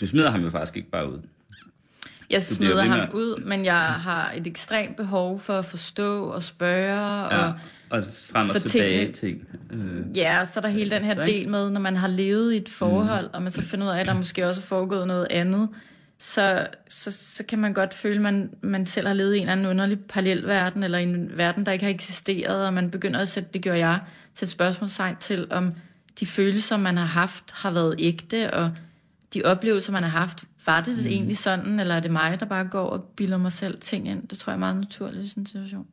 Du smider ham jo faktisk ikke bare ud. Jeg smider med ham ud, men jeg har et ekstremt behov for at forstå og spørge. Ja. Og, Og frem og tilbage ting. Øh, ja, så er der hele den her del med, når man har levet i et forhold, mm. og man så finder ud af, at der måske også er foregået noget andet, så, så, så kan man godt føle, at man, man selv har levet i en eller anden underlig parallelverden, eller en verden, der ikke har eksisteret, og man begynder at sætte, det gør jeg, sætte spørgsmålstegn til, om de følelser, man har haft, har været ægte, og de oplevelser, man har haft, var det mm. egentlig sådan, eller er det mig, der bare går og bilder mig selv ting ind? Det tror jeg er meget naturligt i sådan en situation.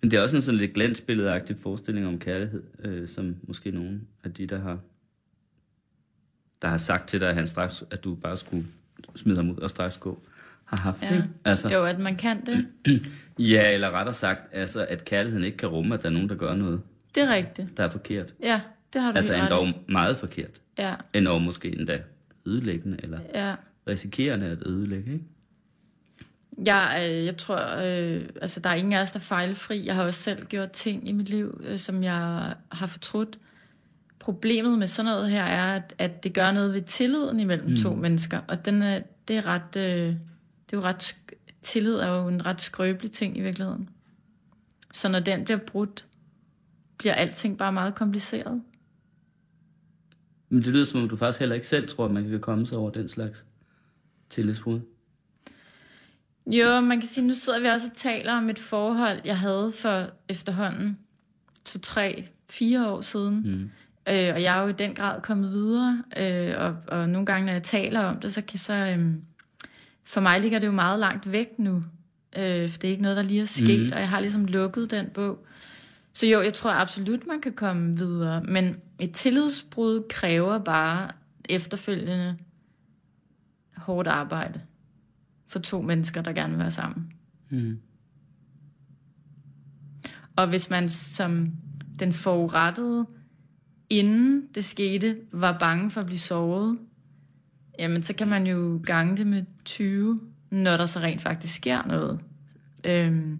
Men det er også en sådan lidt glansbilledagtig forestilling om kærlighed, øh, som måske nogen af de, der har, der har sagt til dig, at, han straks, at du bare skulle smide ham ud og straks gå, har haft. Ja. Ikke? Altså, Jo, at man kan det. ja, eller rettere sagt, altså, at kærligheden ikke kan rumme, at der er nogen, der gør noget, Det er rigtigt. der er forkert. Ja, det har du Altså endda meget forkert. Ja, Endda måske endda ødelæggende, eller ja. risikerende at ødelægge. Ikke? Jeg, øh, jeg tror, øh, altså der er ingen af os, der er fejlfri. Jeg har også selv gjort ting i mit liv, øh, som jeg har fortrudt. Problemet med sådan noget her er, at, at det gør noget ved tilliden imellem mm. to mennesker. Og den er, det er ret... Øh, det er jo ret... Tillid er jo en ret skrøbelig ting i virkeligheden. Så når den bliver brudt, bliver alting bare meget kompliceret. Men det lyder som om, du faktisk heller ikke selv tror, at man kan komme sig over den slags tillidsbrud. Jo, man kan sige, nu sidder vi også og taler om et forhold, jeg havde for efterhånden to, tre, fire år siden. Mm. Øh, og jeg er jo i den grad kommet videre, øh, og, og nogle gange, når jeg taler om det, så kan så... Øh, for mig ligger det jo meget langt væk nu, øh, for det er ikke noget, der lige er sket, mm. og jeg har ligesom lukket den bog. Så jo, jeg tror absolut, man kan komme videre, men et tillidsbrud kræver bare efterfølgende hårdt arbejde for to mennesker, der gerne vil være sammen. Mm. Og hvis man som den forurettede, inden det skete, var bange for at blive såret, jamen så kan man jo gange det med 20, når der så rent faktisk sker noget. Øhm,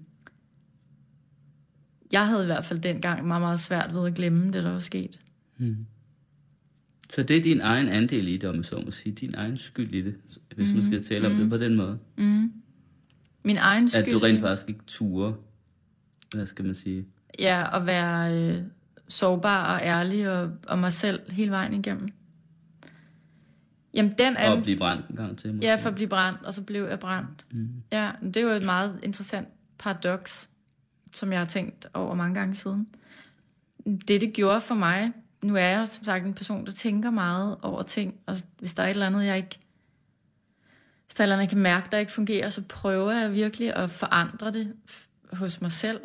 jeg havde i hvert fald dengang meget, meget svært ved at glemme det, der var sket. Mm. Så det er din egen andel i det, om man så må sige. Din egen skyld i det, hvis mm. man skal tale om mm. det på den måde. Mm. Min egen skyld. At du rent faktisk ikke turer, hvad skal man sige? Ja, at være øh, sårbar og ærlig og, og mig selv hele vejen igennem. Jamen, den er... Og at blive brændt en gang til, måske. Ja, for at blive brændt, og så blev jeg brændt. Mm. Ja, det er jo et meget interessant paradoks, som jeg har tænkt over mange gange siden. Det, det gjorde for mig, nu er jeg som sagt en person, der tænker meget over ting, og hvis der er et eller andet, jeg ikke hvis der er et eller andet, jeg kan mærke, der ikke fungerer, så prøver jeg virkelig at forandre det hos mig selv.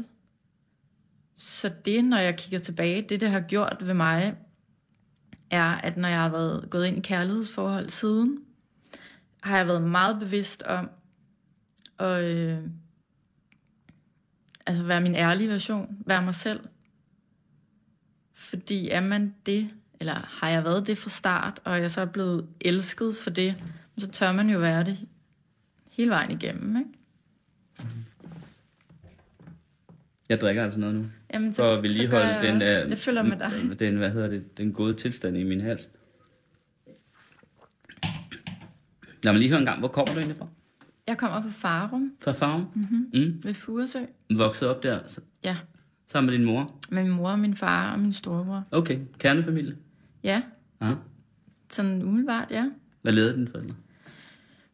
Så det, når jeg kigger tilbage, det, det har gjort ved mig, er, at når jeg har været gået ind i kærlighedsforhold siden, har jeg været meget bevidst om at øh, altså være min ærlige version, være mig selv. Fordi er man det, eller har jeg været det fra start, og jeg så er blevet elsket for det, så tør man jo være det hele vejen igennem, ikke? Jeg drikker altså noget nu. Jamen, så, for at vedligeholde den. Jeg følger med dig. Den, hvad hedder det, den gode tilstand i min hals. Lad mig lige høre en gang, hvor kommer du egentlig fra? Jeg kommer fra Farum. Fra Farum? Mm-hmm. Mm. Ved Furesø. Vokset op der? Så... Ja. Sammen med din mor? Med min mor min far og min storebror. Okay, kernefamilie? Ja. Ja. Sådan umiddelbart, ja. Hvad lavede din forældre?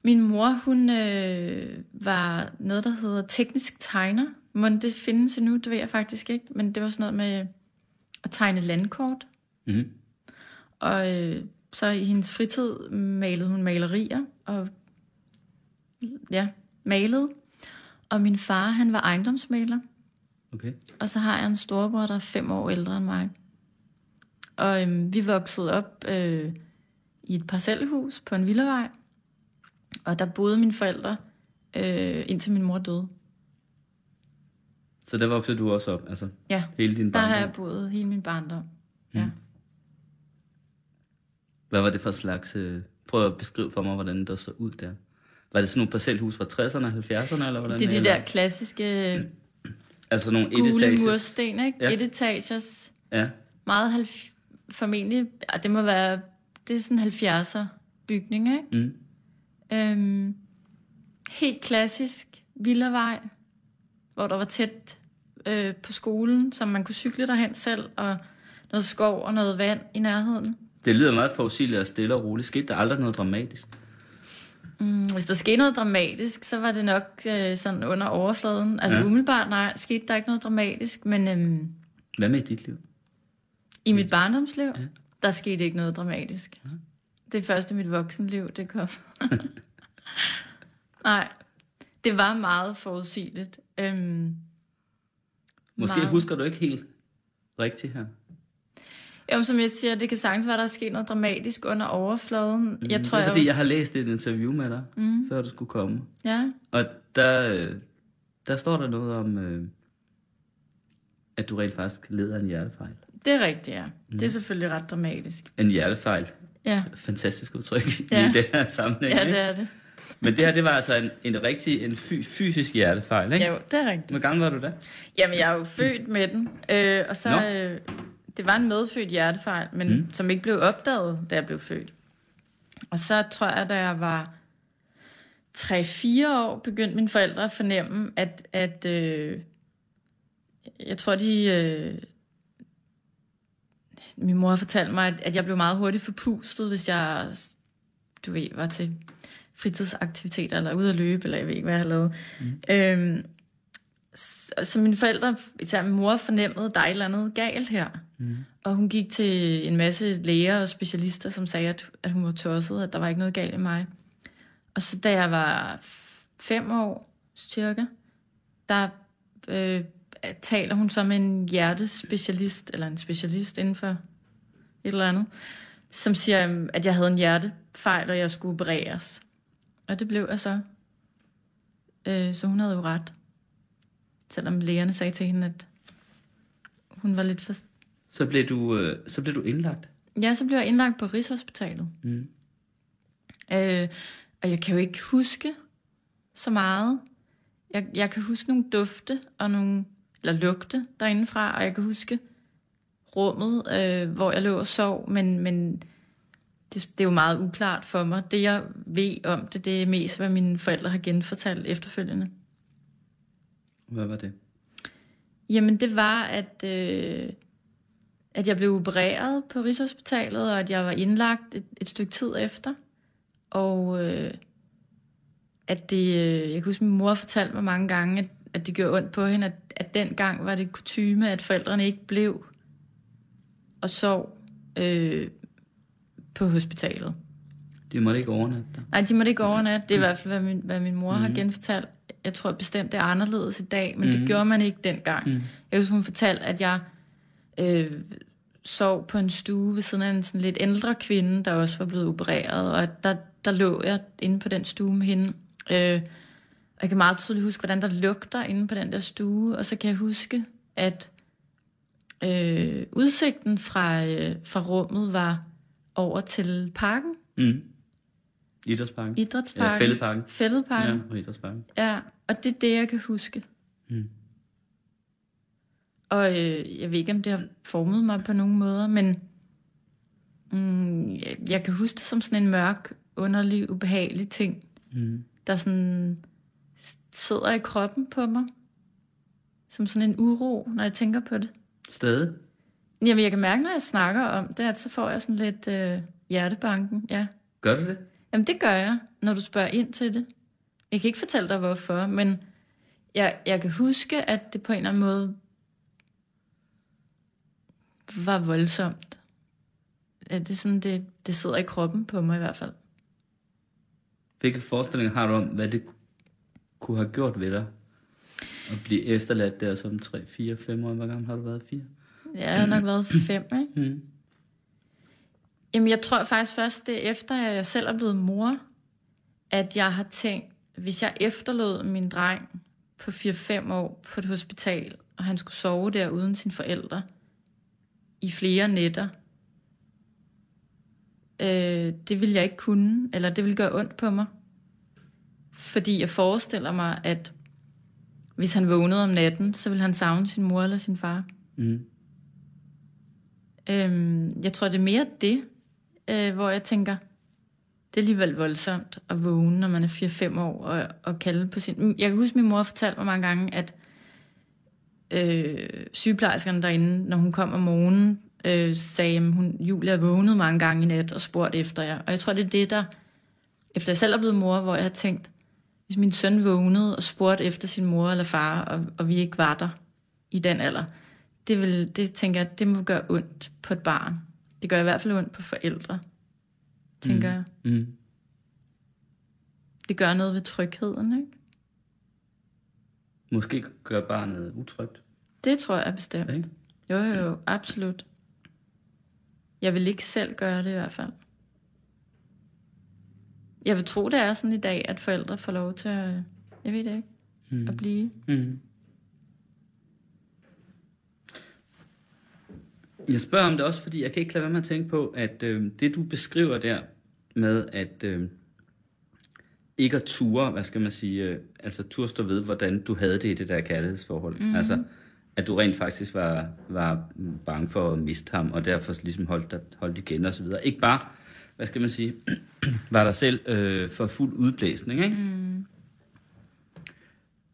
Min mor, hun øh, var noget, der hedder teknisk tegner. Men det findes endnu, det ved jeg faktisk ikke. Men det var sådan noget med at tegne landkort. Mm. Og øh, så i hendes fritid malede hun malerier. Og ja, malede. Og min far, han var ejendomsmaler. Okay. Og så har jeg en storebror, der er fem år ældre end mig. Og øhm, vi voksede op øh, i et parcelhus på en villavej. Og der boede mine forældre, øh, indtil min mor døde. Så der voksede du også op? Altså ja, hele din der barndom? har jeg boet hele min barndom. Ja. Mm. Hvad var det for slags... Øh, prøv at beskrive for mig, hvordan det så ud der. Var det sådan nogle parcelhus fra 60'erne og 70'erne? Eller hvordan, Det er de eller? der klassiske Altså nogle gule etetages? mursten, ikke? Ja. Ja. Et etagers. Ja. Meget halv... formentlig... Ja, det må være... Det er sådan en 70'er bygning, ikke? Mm. Øhm, helt klassisk villavej, hvor der var tæt øh, på skolen, så man kunne cykle derhen selv, og noget skov og noget vand i nærheden. Det lyder meget forudsigeligt og stille og roligt. Skete der aldrig noget dramatisk? Mm, hvis der skete noget dramatisk, så var det nok øh, sådan under overfladen. Altså Ja. umiddelbart, nej, skete der ikke noget dramatisk, men øhm, Hvad med i dit liv? i mit barndomsliv, Ja. der skete ikke noget dramatisk. Ja. Det først i mit voksenliv, det kom. nej, det var meget forudsigeligt. Øhm, Måske Meget. husker du ikke helt rigtigt her. Jo, som jeg siger, det kan sagtens være, der er sket noget dramatisk under overfladen. Mm, jeg tror, det er fordi, jeg, jeg har læst et interview med dig, mm. før du skulle komme. Ja, Og der, øh, der står der noget om, øh, at du rent faktisk led af en hjertefejl. det er rigtigt, ja. Mm. Det er selvfølgelig ret dramatisk. En hjertefejl. Ja, Fantastisk udtryk Ja. i den her sammenhæng. ja det er det. Men det her, det var altså en, en rigtig en fy, fysisk hjertefejl, ikke? Jo, det er rigtigt. Hvor gammel var du da? Jamen, jeg er jo født med den. Øh, og så, Nå. øh, det var en medfødt hjertefejl, men mm. som ikke blev opdaget, da jeg blev født. Og så tror jeg, da jeg var 3-4 år, begyndte mine forældre at fornemme, at, at øh, jeg tror, de øh, min mor har fortalt mig, at, at jeg blev meget hurtigt forpustet, hvis jeg, du ved, var til fritidsaktiviteter, eller ude at løbe, eller jeg ved ikke, hvad jeg har lavet. Mm. Øhm, så, så mine forældre, især min mor, fornemmede, at der er et eller andet galt her. Mm. Og hun gik til en masse læger og specialister, som sagde, at, at hun var tosset, at der var ikke noget galt i mig. Og så da jeg var fem år cirka, der øh, taler hun som en hjertespecialist, eller en specialist inden for et eller andet, som siger, at jeg havde en hjertefejl, og jeg skulle opereres. Og det blev jeg så. Øh, så hun havde jo ret. Selvom lægerne sagde til hende, at hun var lidt for... Så blev du, øh, så blev du indlagt? Ja, så blev jeg indlagt på Rigshospitalet. Mm. Øh, og jeg kan jo ikke huske så meget. Jeg, jeg kan huske nogle dufte og nogle, eller lugte derindefra, og jeg kan huske rummet, øh, hvor jeg lå og sov, men, men det, det er jo meget uklart for mig. Det, jeg ved om det, det er mest, hvad mine forældre har genfortalt efterfølgende. Hvad var det? Jamen, det var, at, øh, at jeg blev opereret på Rigshospitalet, og at jeg var indlagt et, et stykke tid efter. Og øh, at det, øh, jeg kan huske, min mor fortalte mig mange gange, at, at det gjorde ondt på hende, at, at dengang var det kutyme, at forældrene ikke blev og sov øh, på hospitalet. De måtte ikke overnatte der? Nej, de måtte ikke overnatte. Det er i hvert fald, hvad min, hvad min mor mm. har mhm. genfortalt. Jeg tror bestemt, det er anderledes i dag, men mm. det mhm. gjorde man ikke dengang. Mm. Jeg husker, hun fortalte, at jeg øh, sov på en stue ved siden af en sådan lidt ældre kvinde, der også var blevet opereret, og at der, der lå jeg inde på den stue med hende. Øh, og jeg kan meget tydeligt huske, hvordan der lugter inde på den der stue, og så kan jeg huske, at øh, udsigten fra, øh, fra rummet var over til parken. Mm. Idrætsparken. Idrætsparken. Ja, fældeparken. Fældeparken. Ja, og idrætsparken. Ja, og det er det, jeg kan huske. Mm. Og øh, jeg ved ikke, om det har formet mig på nogen måder, men mm, jeg, jeg kan huske det som sådan en mørk, underlig, ubehagelig ting, mm. der sådan sidder i kroppen på mig. Som sådan en uro, når jeg tænker på det. Stadig? Jamen, jeg kan mærke, når jeg snakker om det, at så får jeg sådan lidt øh, hjertebanken, ja. Gør du det? Jamen, det gør jeg, når du spørger ind til det. Jeg kan ikke fortælle dig, hvorfor, men jeg, jeg kan huske, at det på en eller anden måde var voldsomt. Ja, det, er sådan, det, det sidder i kroppen på mig i hvert fald. Hvilke forestillinger har du om, hvad det kunne have gjort ved dig? At blive efterladt der som 3, 4, 5 år. Hvor gammel har du været? 4? Ja, jeg har nok været 5, ikke? Mm. Jamen, jeg tror faktisk først, det er efter, at jeg selv er blevet mor, at jeg har tænkt, hvis jeg efterlod min dreng på 4-5 år på et hospital, og han skulle sove der uden sine forældre i flere nætter, øh, det vil jeg ikke kunne, eller det vil gøre ondt på mig. Fordi jeg forestiller mig, at hvis han vågnede om natten, så ville han savne sin mor eller sin far. Mm. Øhm, jeg tror, det er mere det, øh, hvor jeg tænker, det er alligevel voldsomt at vågne, når man er 4-5 år, og, og kalde på sin... Jeg kan huske, min mor fortalte mig mange gange, at øh, sygeplejerskerne derinde, når hun kom om morgenen, øh, sagde, at hun, Julia vågnede mange gange i nat og spurgte efter jer. Og jeg tror, det er det, der... Efter jeg selv er blevet mor, hvor jeg har tænkt, hvis min søn vågnede og spurgte efter sin mor eller far, og, og vi ikke var der i den alder, det, vil, det tænker jeg, det må gøre ondt på et barn. Det gør i hvert fald ondt på forældre, tænker mm. jeg. Mm. Det gør noget ved trygheden, ikke? Måske gør barnet utrygt. Det tror jeg bestemt. Okay. Jo, jo, jo, absolut. Jeg vil ikke selv gøre det i hvert fald. Jeg vil tro, det er sådan i dag, at forældre får lov til at, jeg ved det ikke, mm. at blive. Mm. Jeg spørger om det også, fordi jeg kan ikke lade være med at tænke på, at øh, det du beskriver der med, at øh, ikke at ture, hvad skal man sige, øh, altså ture stå ved, hvordan du havde det i det der kærlighedsforhold. Mm-hmm. Altså, at du rent faktisk var, var bange for at miste ham, og derfor ligesom holdt, dig, holdt igen og så videre. Ikke bare, hvad skal man sige, var der selv øh, for fuld udblæsning, ikke? Mm.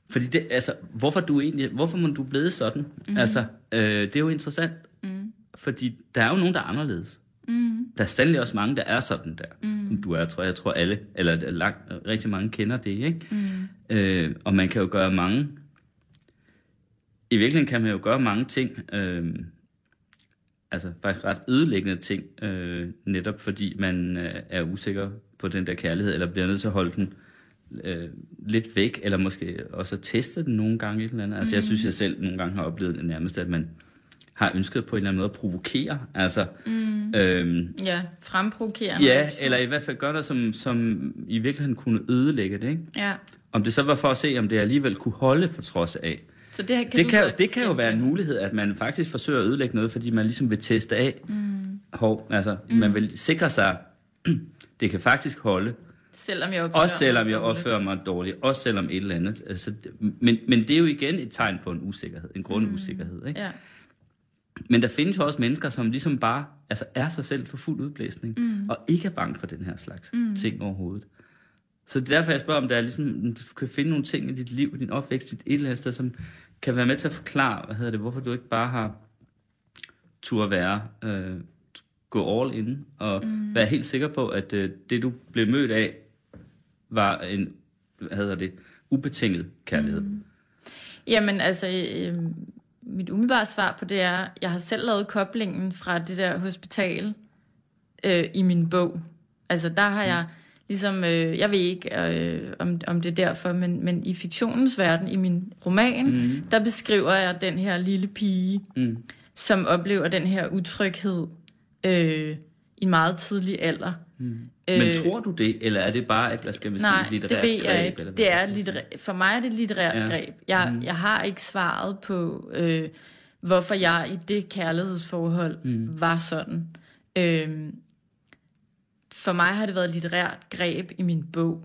Fordi det, altså, hvorfor du egentlig, hvorfor må du blevet sådan? Mm. Altså, øh, det er jo interessant fordi der er jo nogen, der er anderledes. Mm. Der er sandelig også mange, der er sådan der. Mm. Du er, tror jeg, jeg tror alle, eller langt, rigtig mange kender det, ikke? Mm. Øh, og man kan jo gøre mange, i virkeligheden kan man jo gøre mange ting, øh, altså faktisk ret ødelæggende ting, øh, netop fordi man øh, er usikker på den der kærlighed, eller bliver nødt til at holde den øh, lidt væk, eller måske også at teste den nogle gange et eller andet. Altså mm. jeg synes, jeg selv nogle gange har oplevet det nærmest, at man har ønsket på en eller anden måde at provokere. Altså, mm. øhm, ja, fremprovokere. Ja, eller i hvert fald gøre noget, som, som i virkeligheden kunne ødelægge det. Ikke? Ja. Om det så var for at se, om det alligevel kunne holde på trods af. Så det, kan det, kan, jo, det kan jo være en mulighed, at man faktisk forsøger at ødelægge noget, fordi man ligesom vil teste af. Mm. Hov, altså, mm. man vil sikre sig, det kan faktisk holde. Selvom jeg opfører også selvom jeg opfører mig dårligt. Også selvom et eller andet. Altså, men, men det er jo igen et tegn på en usikkerhed. En grundusikkerhed. Ikke? Ja. Men der findes jo også mennesker, som ligesom bare altså er sig selv for fuld udblæsning, mm. og ikke er bange for den her slags mm. ting overhovedet. Så det er derfor, jeg spørger, om der er ligesom, du kan finde nogle ting i dit liv, din opvækst, i et eller andet sted, som kan være med til at forklare, hvad hedder det, hvorfor du ikke bare har tur være, øh, gå all in, og mm. være helt sikker på, at øh, det, du blev mødt af, var en, hvad hedder det, ubetinget kærlighed. Mm. Jamen, altså, øh, mit umiddelbare svar på det er, jeg har selv lavet koblingen fra det der hospital øh, i min bog. Altså, der har jeg ligesom, øh, jeg ved ikke, øh, om, om det er derfor, men, men i fiktionens verden, i min roman, mm. der beskriver jeg den her lille pige, mm. som oplever den her utryghed øh, i en meget tidlig alder. Mm. Men øh, tror du det, eller er det bare et, hvad skal man nej, sige, litterært det ved jeg greb, ikke. Eller det er litterært, for mig er det et litterært ja. greb. Jeg, mm. jeg har ikke svaret på, øh, hvorfor jeg i det kærlighedsforhold mm. var sådan. Øh, for mig har det været et litterært greb i min bog.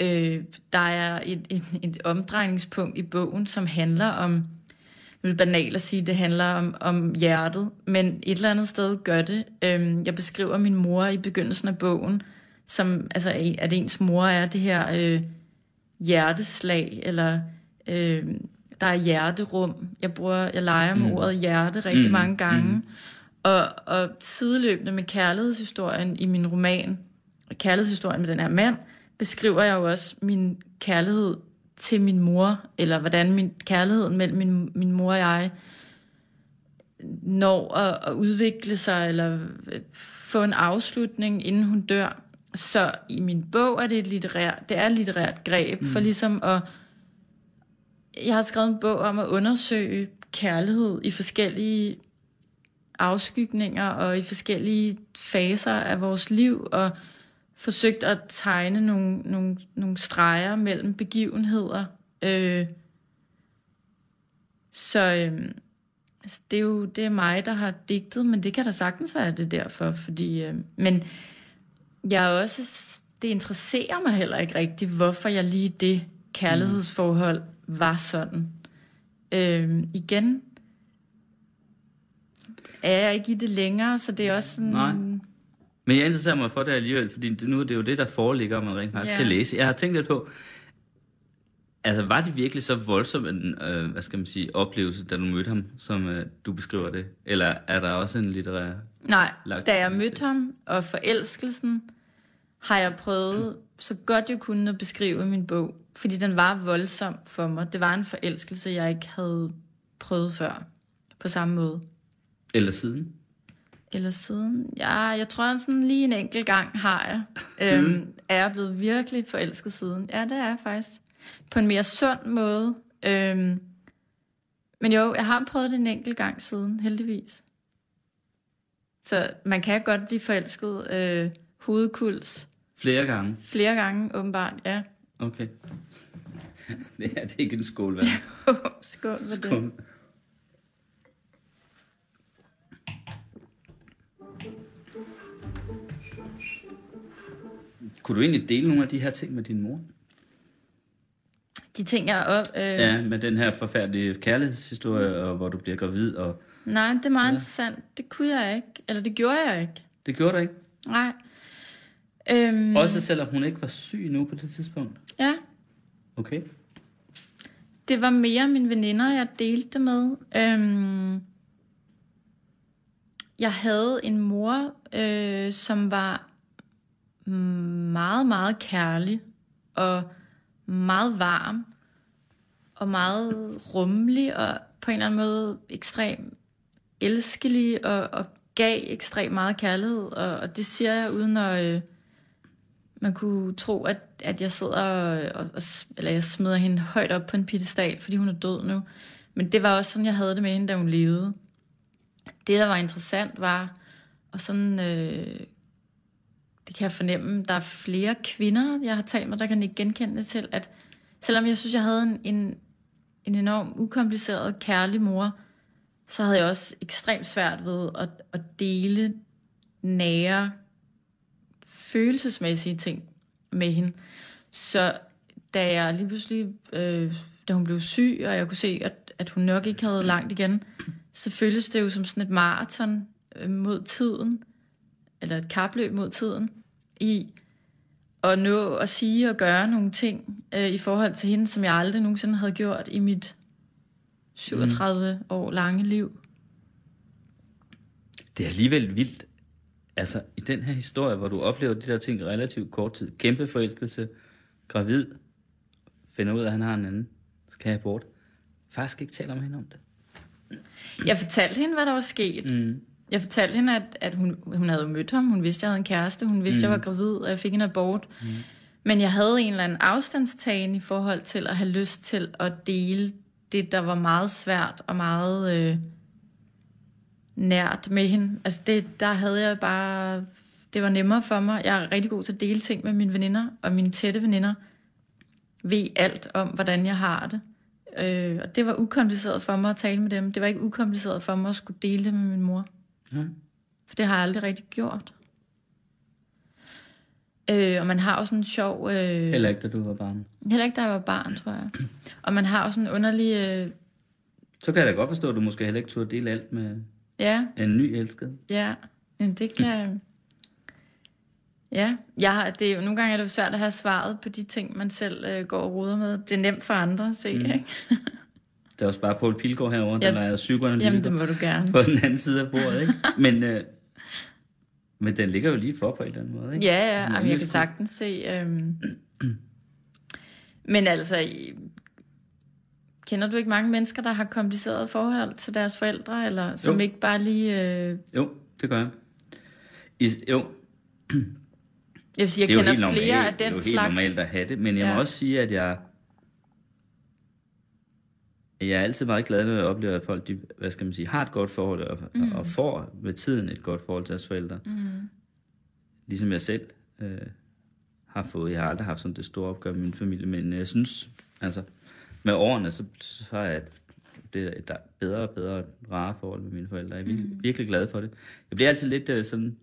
Øh, der er et, et, et omdrejningspunkt i bogen, som handler om, nu er det banalt at sige, det handler om, om hjertet, men et eller andet sted gør det. Øh, jeg beskriver min mor i begyndelsen af bogen, som, altså, at ens mor er det her øh, hjerteslag, eller øh, der er hjerterum. Jeg bruger, jeg leger med mm. ordet hjerte rigtig mm. mange gange. Mm. Og, og sideløbende med kærlighedshistorien i min roman, kærlighedshistorien med den her mand, beskriver jeg jo også min kærlighed til min mor, eller hvordan min kærlighed mellem min, min mor og jeg når at, at udvikle sig, eller få en afslutning, inden hun dør. Så i min bog er det et litterært, det er et litterært greb, mm. for ligesom at... Jeg har skrevet en bog om at undersøge kærlighed i forskellige afskygninger og i forskellige faser af vores liv, og forsøgt at tegne nogle, nogle, nogle streger mellem begivenheder. Øh, så øh, altså det er jo det er mig, der har digtet, men det kan da sagtens være det derfor, fordi... Øh, men jeg er også... Det interesserer mig heller ikke rigtigt, hvorfor jeg lige det kærlighedsforhold var sådan. Øh, igen, er jeg ikke i det længere, så det er også sådan... Nej. Men jeg interesserer mig for det alligevel, fordi nu er det jo det, der foreligger, man rent faktisk ja. kan læse. Jeg har tænkt lidt på, altså var det virkelig så voldsom en, øh, hvad skal man sige, oplevelse, da du mødte ham, som øh, du beskriver det? Eller er der også en litterær... Nej, da jeg mødte ham, og forelskelsen, har jeg prøvet mm. så godt jeg kunne at beskrive min bog. Fordi den var voldsom for mig. Det var en forelskelse, jeg ikke havde prøvet før på samme måde. Eller siden? Eller siden? Ja, jeg tror sådan lige en enkelt gang har jeg. siden? Øhm, er jeg blevet virkelig forelsket siden? Ja, det er jeg faktisk. På en mere sund måde. Øhm, men jo, jeg har prøvet det en enkelt gang siden, heldigvis. Så man kan godt blive forelsket øh, hovedkuls. Flere gange? Flere gange, åbenbart, ja. Okay. det er det ikke en skål, hvad? Skål for Skål. det. Kunne du egentlig dele nogle af de her ting med din mor? De ting, jeg op... Øh... Ja, med den her forfærdelige kærlighedshistorie, og hvor du bliver gravid. Og... Nej, det er meget ja. interessant. Det kunne jeg ikke. Eller det gjorde jeg ikke. Det gjorde du ikke? Nej. Øhm... Også selvom hun ikke var syg nu på det tidspunkt? Ja. Okay. Det var mere mine veninder, jeg delte det med. Øhm... jeg havde en mor, øh, som var meget, meget kærlig og meget varm og meget rummelig og på en eller anden måde ekstrem elskelig og, og gav ekstremt meget kærlighed. Og, og det siger jeg uden at... Øh, man kunne tro, at, at jeg sidder og, og, eller jeg smider hende højt op på en piedestal, fordi hun er død nu. Men det var også sådan, jeg havde det med hende, da hun levede. Det, der var interessant, var, og sådan, øh, det kan jeg fornemme, der er flere kvinder, jeg har talt med, der kan ikke genkende det til, at selvom jeg synes, jeg havde en, en, en enorm ukompliceret, kærlig mor, så havde jeg også ekstremt svært ved at, at dele nære, følelsesmæssige ting med hende. Så da jeg lige pludselig, øh, da hun blev syg, og jeg kunne se, at, at hun nok ikke havde langt igen, så føltes det jo som sådan et maraton øh, mod tiden, eller et kapløb mod tiden, i at nå at sige og gøre nogle ting øh, i forhold til hende, som jeg aldrig nogensinde havde gjort i mit 37 mm. år lange liv. Det er alligevel vildt, altså i den her historie, hvor du oplever de der ting relativt kort tid, kæmpe forelskelse, gravid, finder ud af, at han har en anden, skal have bort, faktisk ikke taler med hende om det. Jeg fortalte hende, hvad der var sket. Mm. Jeg fortalte hende, at, at hun, hun havde mødt ham. Hun vidste, at jeg havde en kæreste. Hun vidste, mm. jeg var gravid, og jeg fik en abort. Mm. Men jeg havde en eller anden afstandstagen i forhold til at have lyst til at dele det, der var meget svært og meget øh, nært med hende. Altså det, der havde jeg bare... Det var nemmere for mig. Jeg er rigtig god til at dele ting med mine veninder, og mine tætte veninder ved alt om, hvordan jeg har det. Øh, og det var ukompliceret for mig at tale med dem. Det var ikke ukompliceret for mig at skulle dele det med min mor. Ja. For det har jeg aldrig rigtig gjort. Øh, og man har sådan en sjov... Øh, heller ikke, da du var barn. Heller ikke, da jeg var barn, tror jeg. Og man har sådan en underlig... Øh, så kan jeg da godt forstå, at du måske heller ikke turde dele alt med ja. en ny elsket. Ja, men det kan... Ja, jeg har, det er jo, nogle gange er det jo svært at have svaret på de ting, man selv øh, går og roder med. Det er nemt for andre at se, mm. ikke? Det er også bare Poul Pilgaard herovre, ja. der er psykoanalytiker. Jamen, det må du gerne. På den anden side af bordet, ikke? Men, øh, men den ligger jo lige for på en eller anden måde, ikke? Ja, ja, jamen, jeg kan sagtens se... Øhm... Men altså, kender du ikke mange mennesker, der har kompliceret forhold til deres forældre, eller som jo. ikke bare lige... Øh... Jo, det gør jeg. I, jo. Jeg vil sige, jeg kender flere normalt, af den slags... Det er jo helt normalt at have det, men jeg ja. må også sige, at jeg jeg er altid meget glad, når jeg oplever, at folk de, hvad skal man sige, har et godt forhold og, mm. og får med tiden et godt forhold til deres forældre. Mm. Ligesom jeg selv øh, har fået. Jeg har aldrig haft sådan det store opgør med min familie, men jeg synes, altså med årene, så, så har jeg det et bedre og bedre rare forhold med mine forældre. Jeg er virkelig, mm. virkelig glad for det. Jeg bliver altid lidt øh, sådan...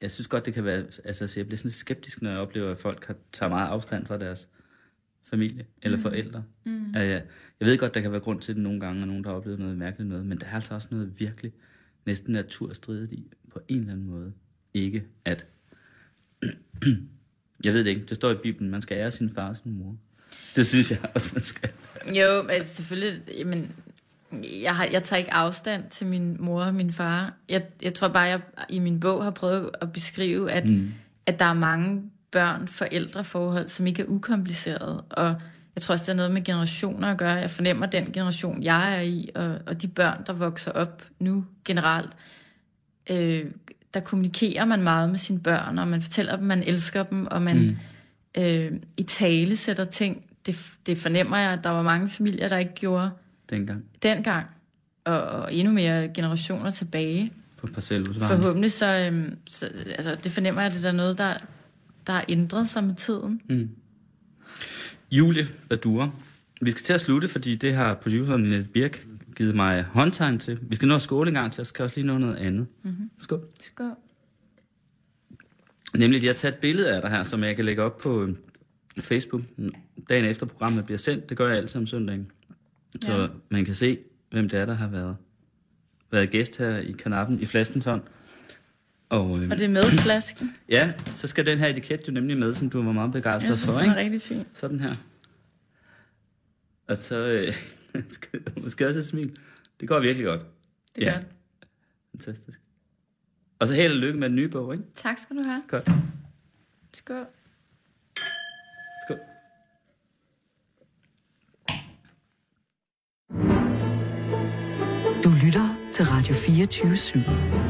Jeg synes godt, det kan være... Altså, jeg bliver sådan lidt skeptisk, når jeg oplever, at folk har, tager meget afstand fra deres familie eller mm. forældre. Mm. Jeg, jeg ved godt, der kan være grund til det nogle gange, og nogen, der har oplevet noget mærkeligt noget, men der er altså også noget virkelig næsten naturstridigt i, på en eller anden måde. Ikke at... jeg ved det ikke, det står i Bibelen, man skal ære sin far og sin mor. Det synes jeg også, man skal. Jo, men selvfølgelig, jamen, jeg, har, jeg tager ikke afstand til min mor og min far. Jeg, jeg tror bare, jeg i min bog har prøvet at beskrive, at, mm. at der er mange børn-forældreforhold, som ikke er ukompliceret. Og jeg tror også, det er noget med generationer at gøre. Jeg fornemmer den generation, jeg er i, og, og de børn, der vokser op nu generelt. Øh, der kommunikerer man meget med sine børn, og man fortæller dem, man elsker dem, og man mm. øh, i tale sætter ting. Det, det fornemmer jeg, at der var mange familier, der ikke gjorde dengang. dengang og, og endnu mere generationer tilbage. På parcelhusvejen. Forhåbentlig så, øhm, så altså, det fornemmer jeg, at det er noget, der, der har ændret sig med tiden. Mm. Julie Badura. Vi skal til at slutte, fordi det har produceren Nette Birk givet mig håndtegn til. Vi skal nå at skåle en gang til, jeg skal også lige nå noget andet. Mm-hmm. Skål. Skål. Nemlig, jeg har taget et billede af dig her, som jeg kan lægge op på øh, Facebook dagen efter programmet bliver sendt. Det gør jeg altid om søndagen. Så ja. man kan se, hvem det er, der har været, været gæst her i kanappen i flaskens hånd. Og, øh, og det er med flasken? Ja, så skal den her etiket jo nemlig med, som du var meget begejstret for. Jeg synes, den er rigtig fin. Sådan her. Og så øh, skal måske også smil. Det går virkelig godt. Det er Ja. godt. Fantastisk. Og så held og lykke med den nye bog, ikke? Tak skal du have. Godt. Skål. Skål. Du lytter til Radio 24 /7.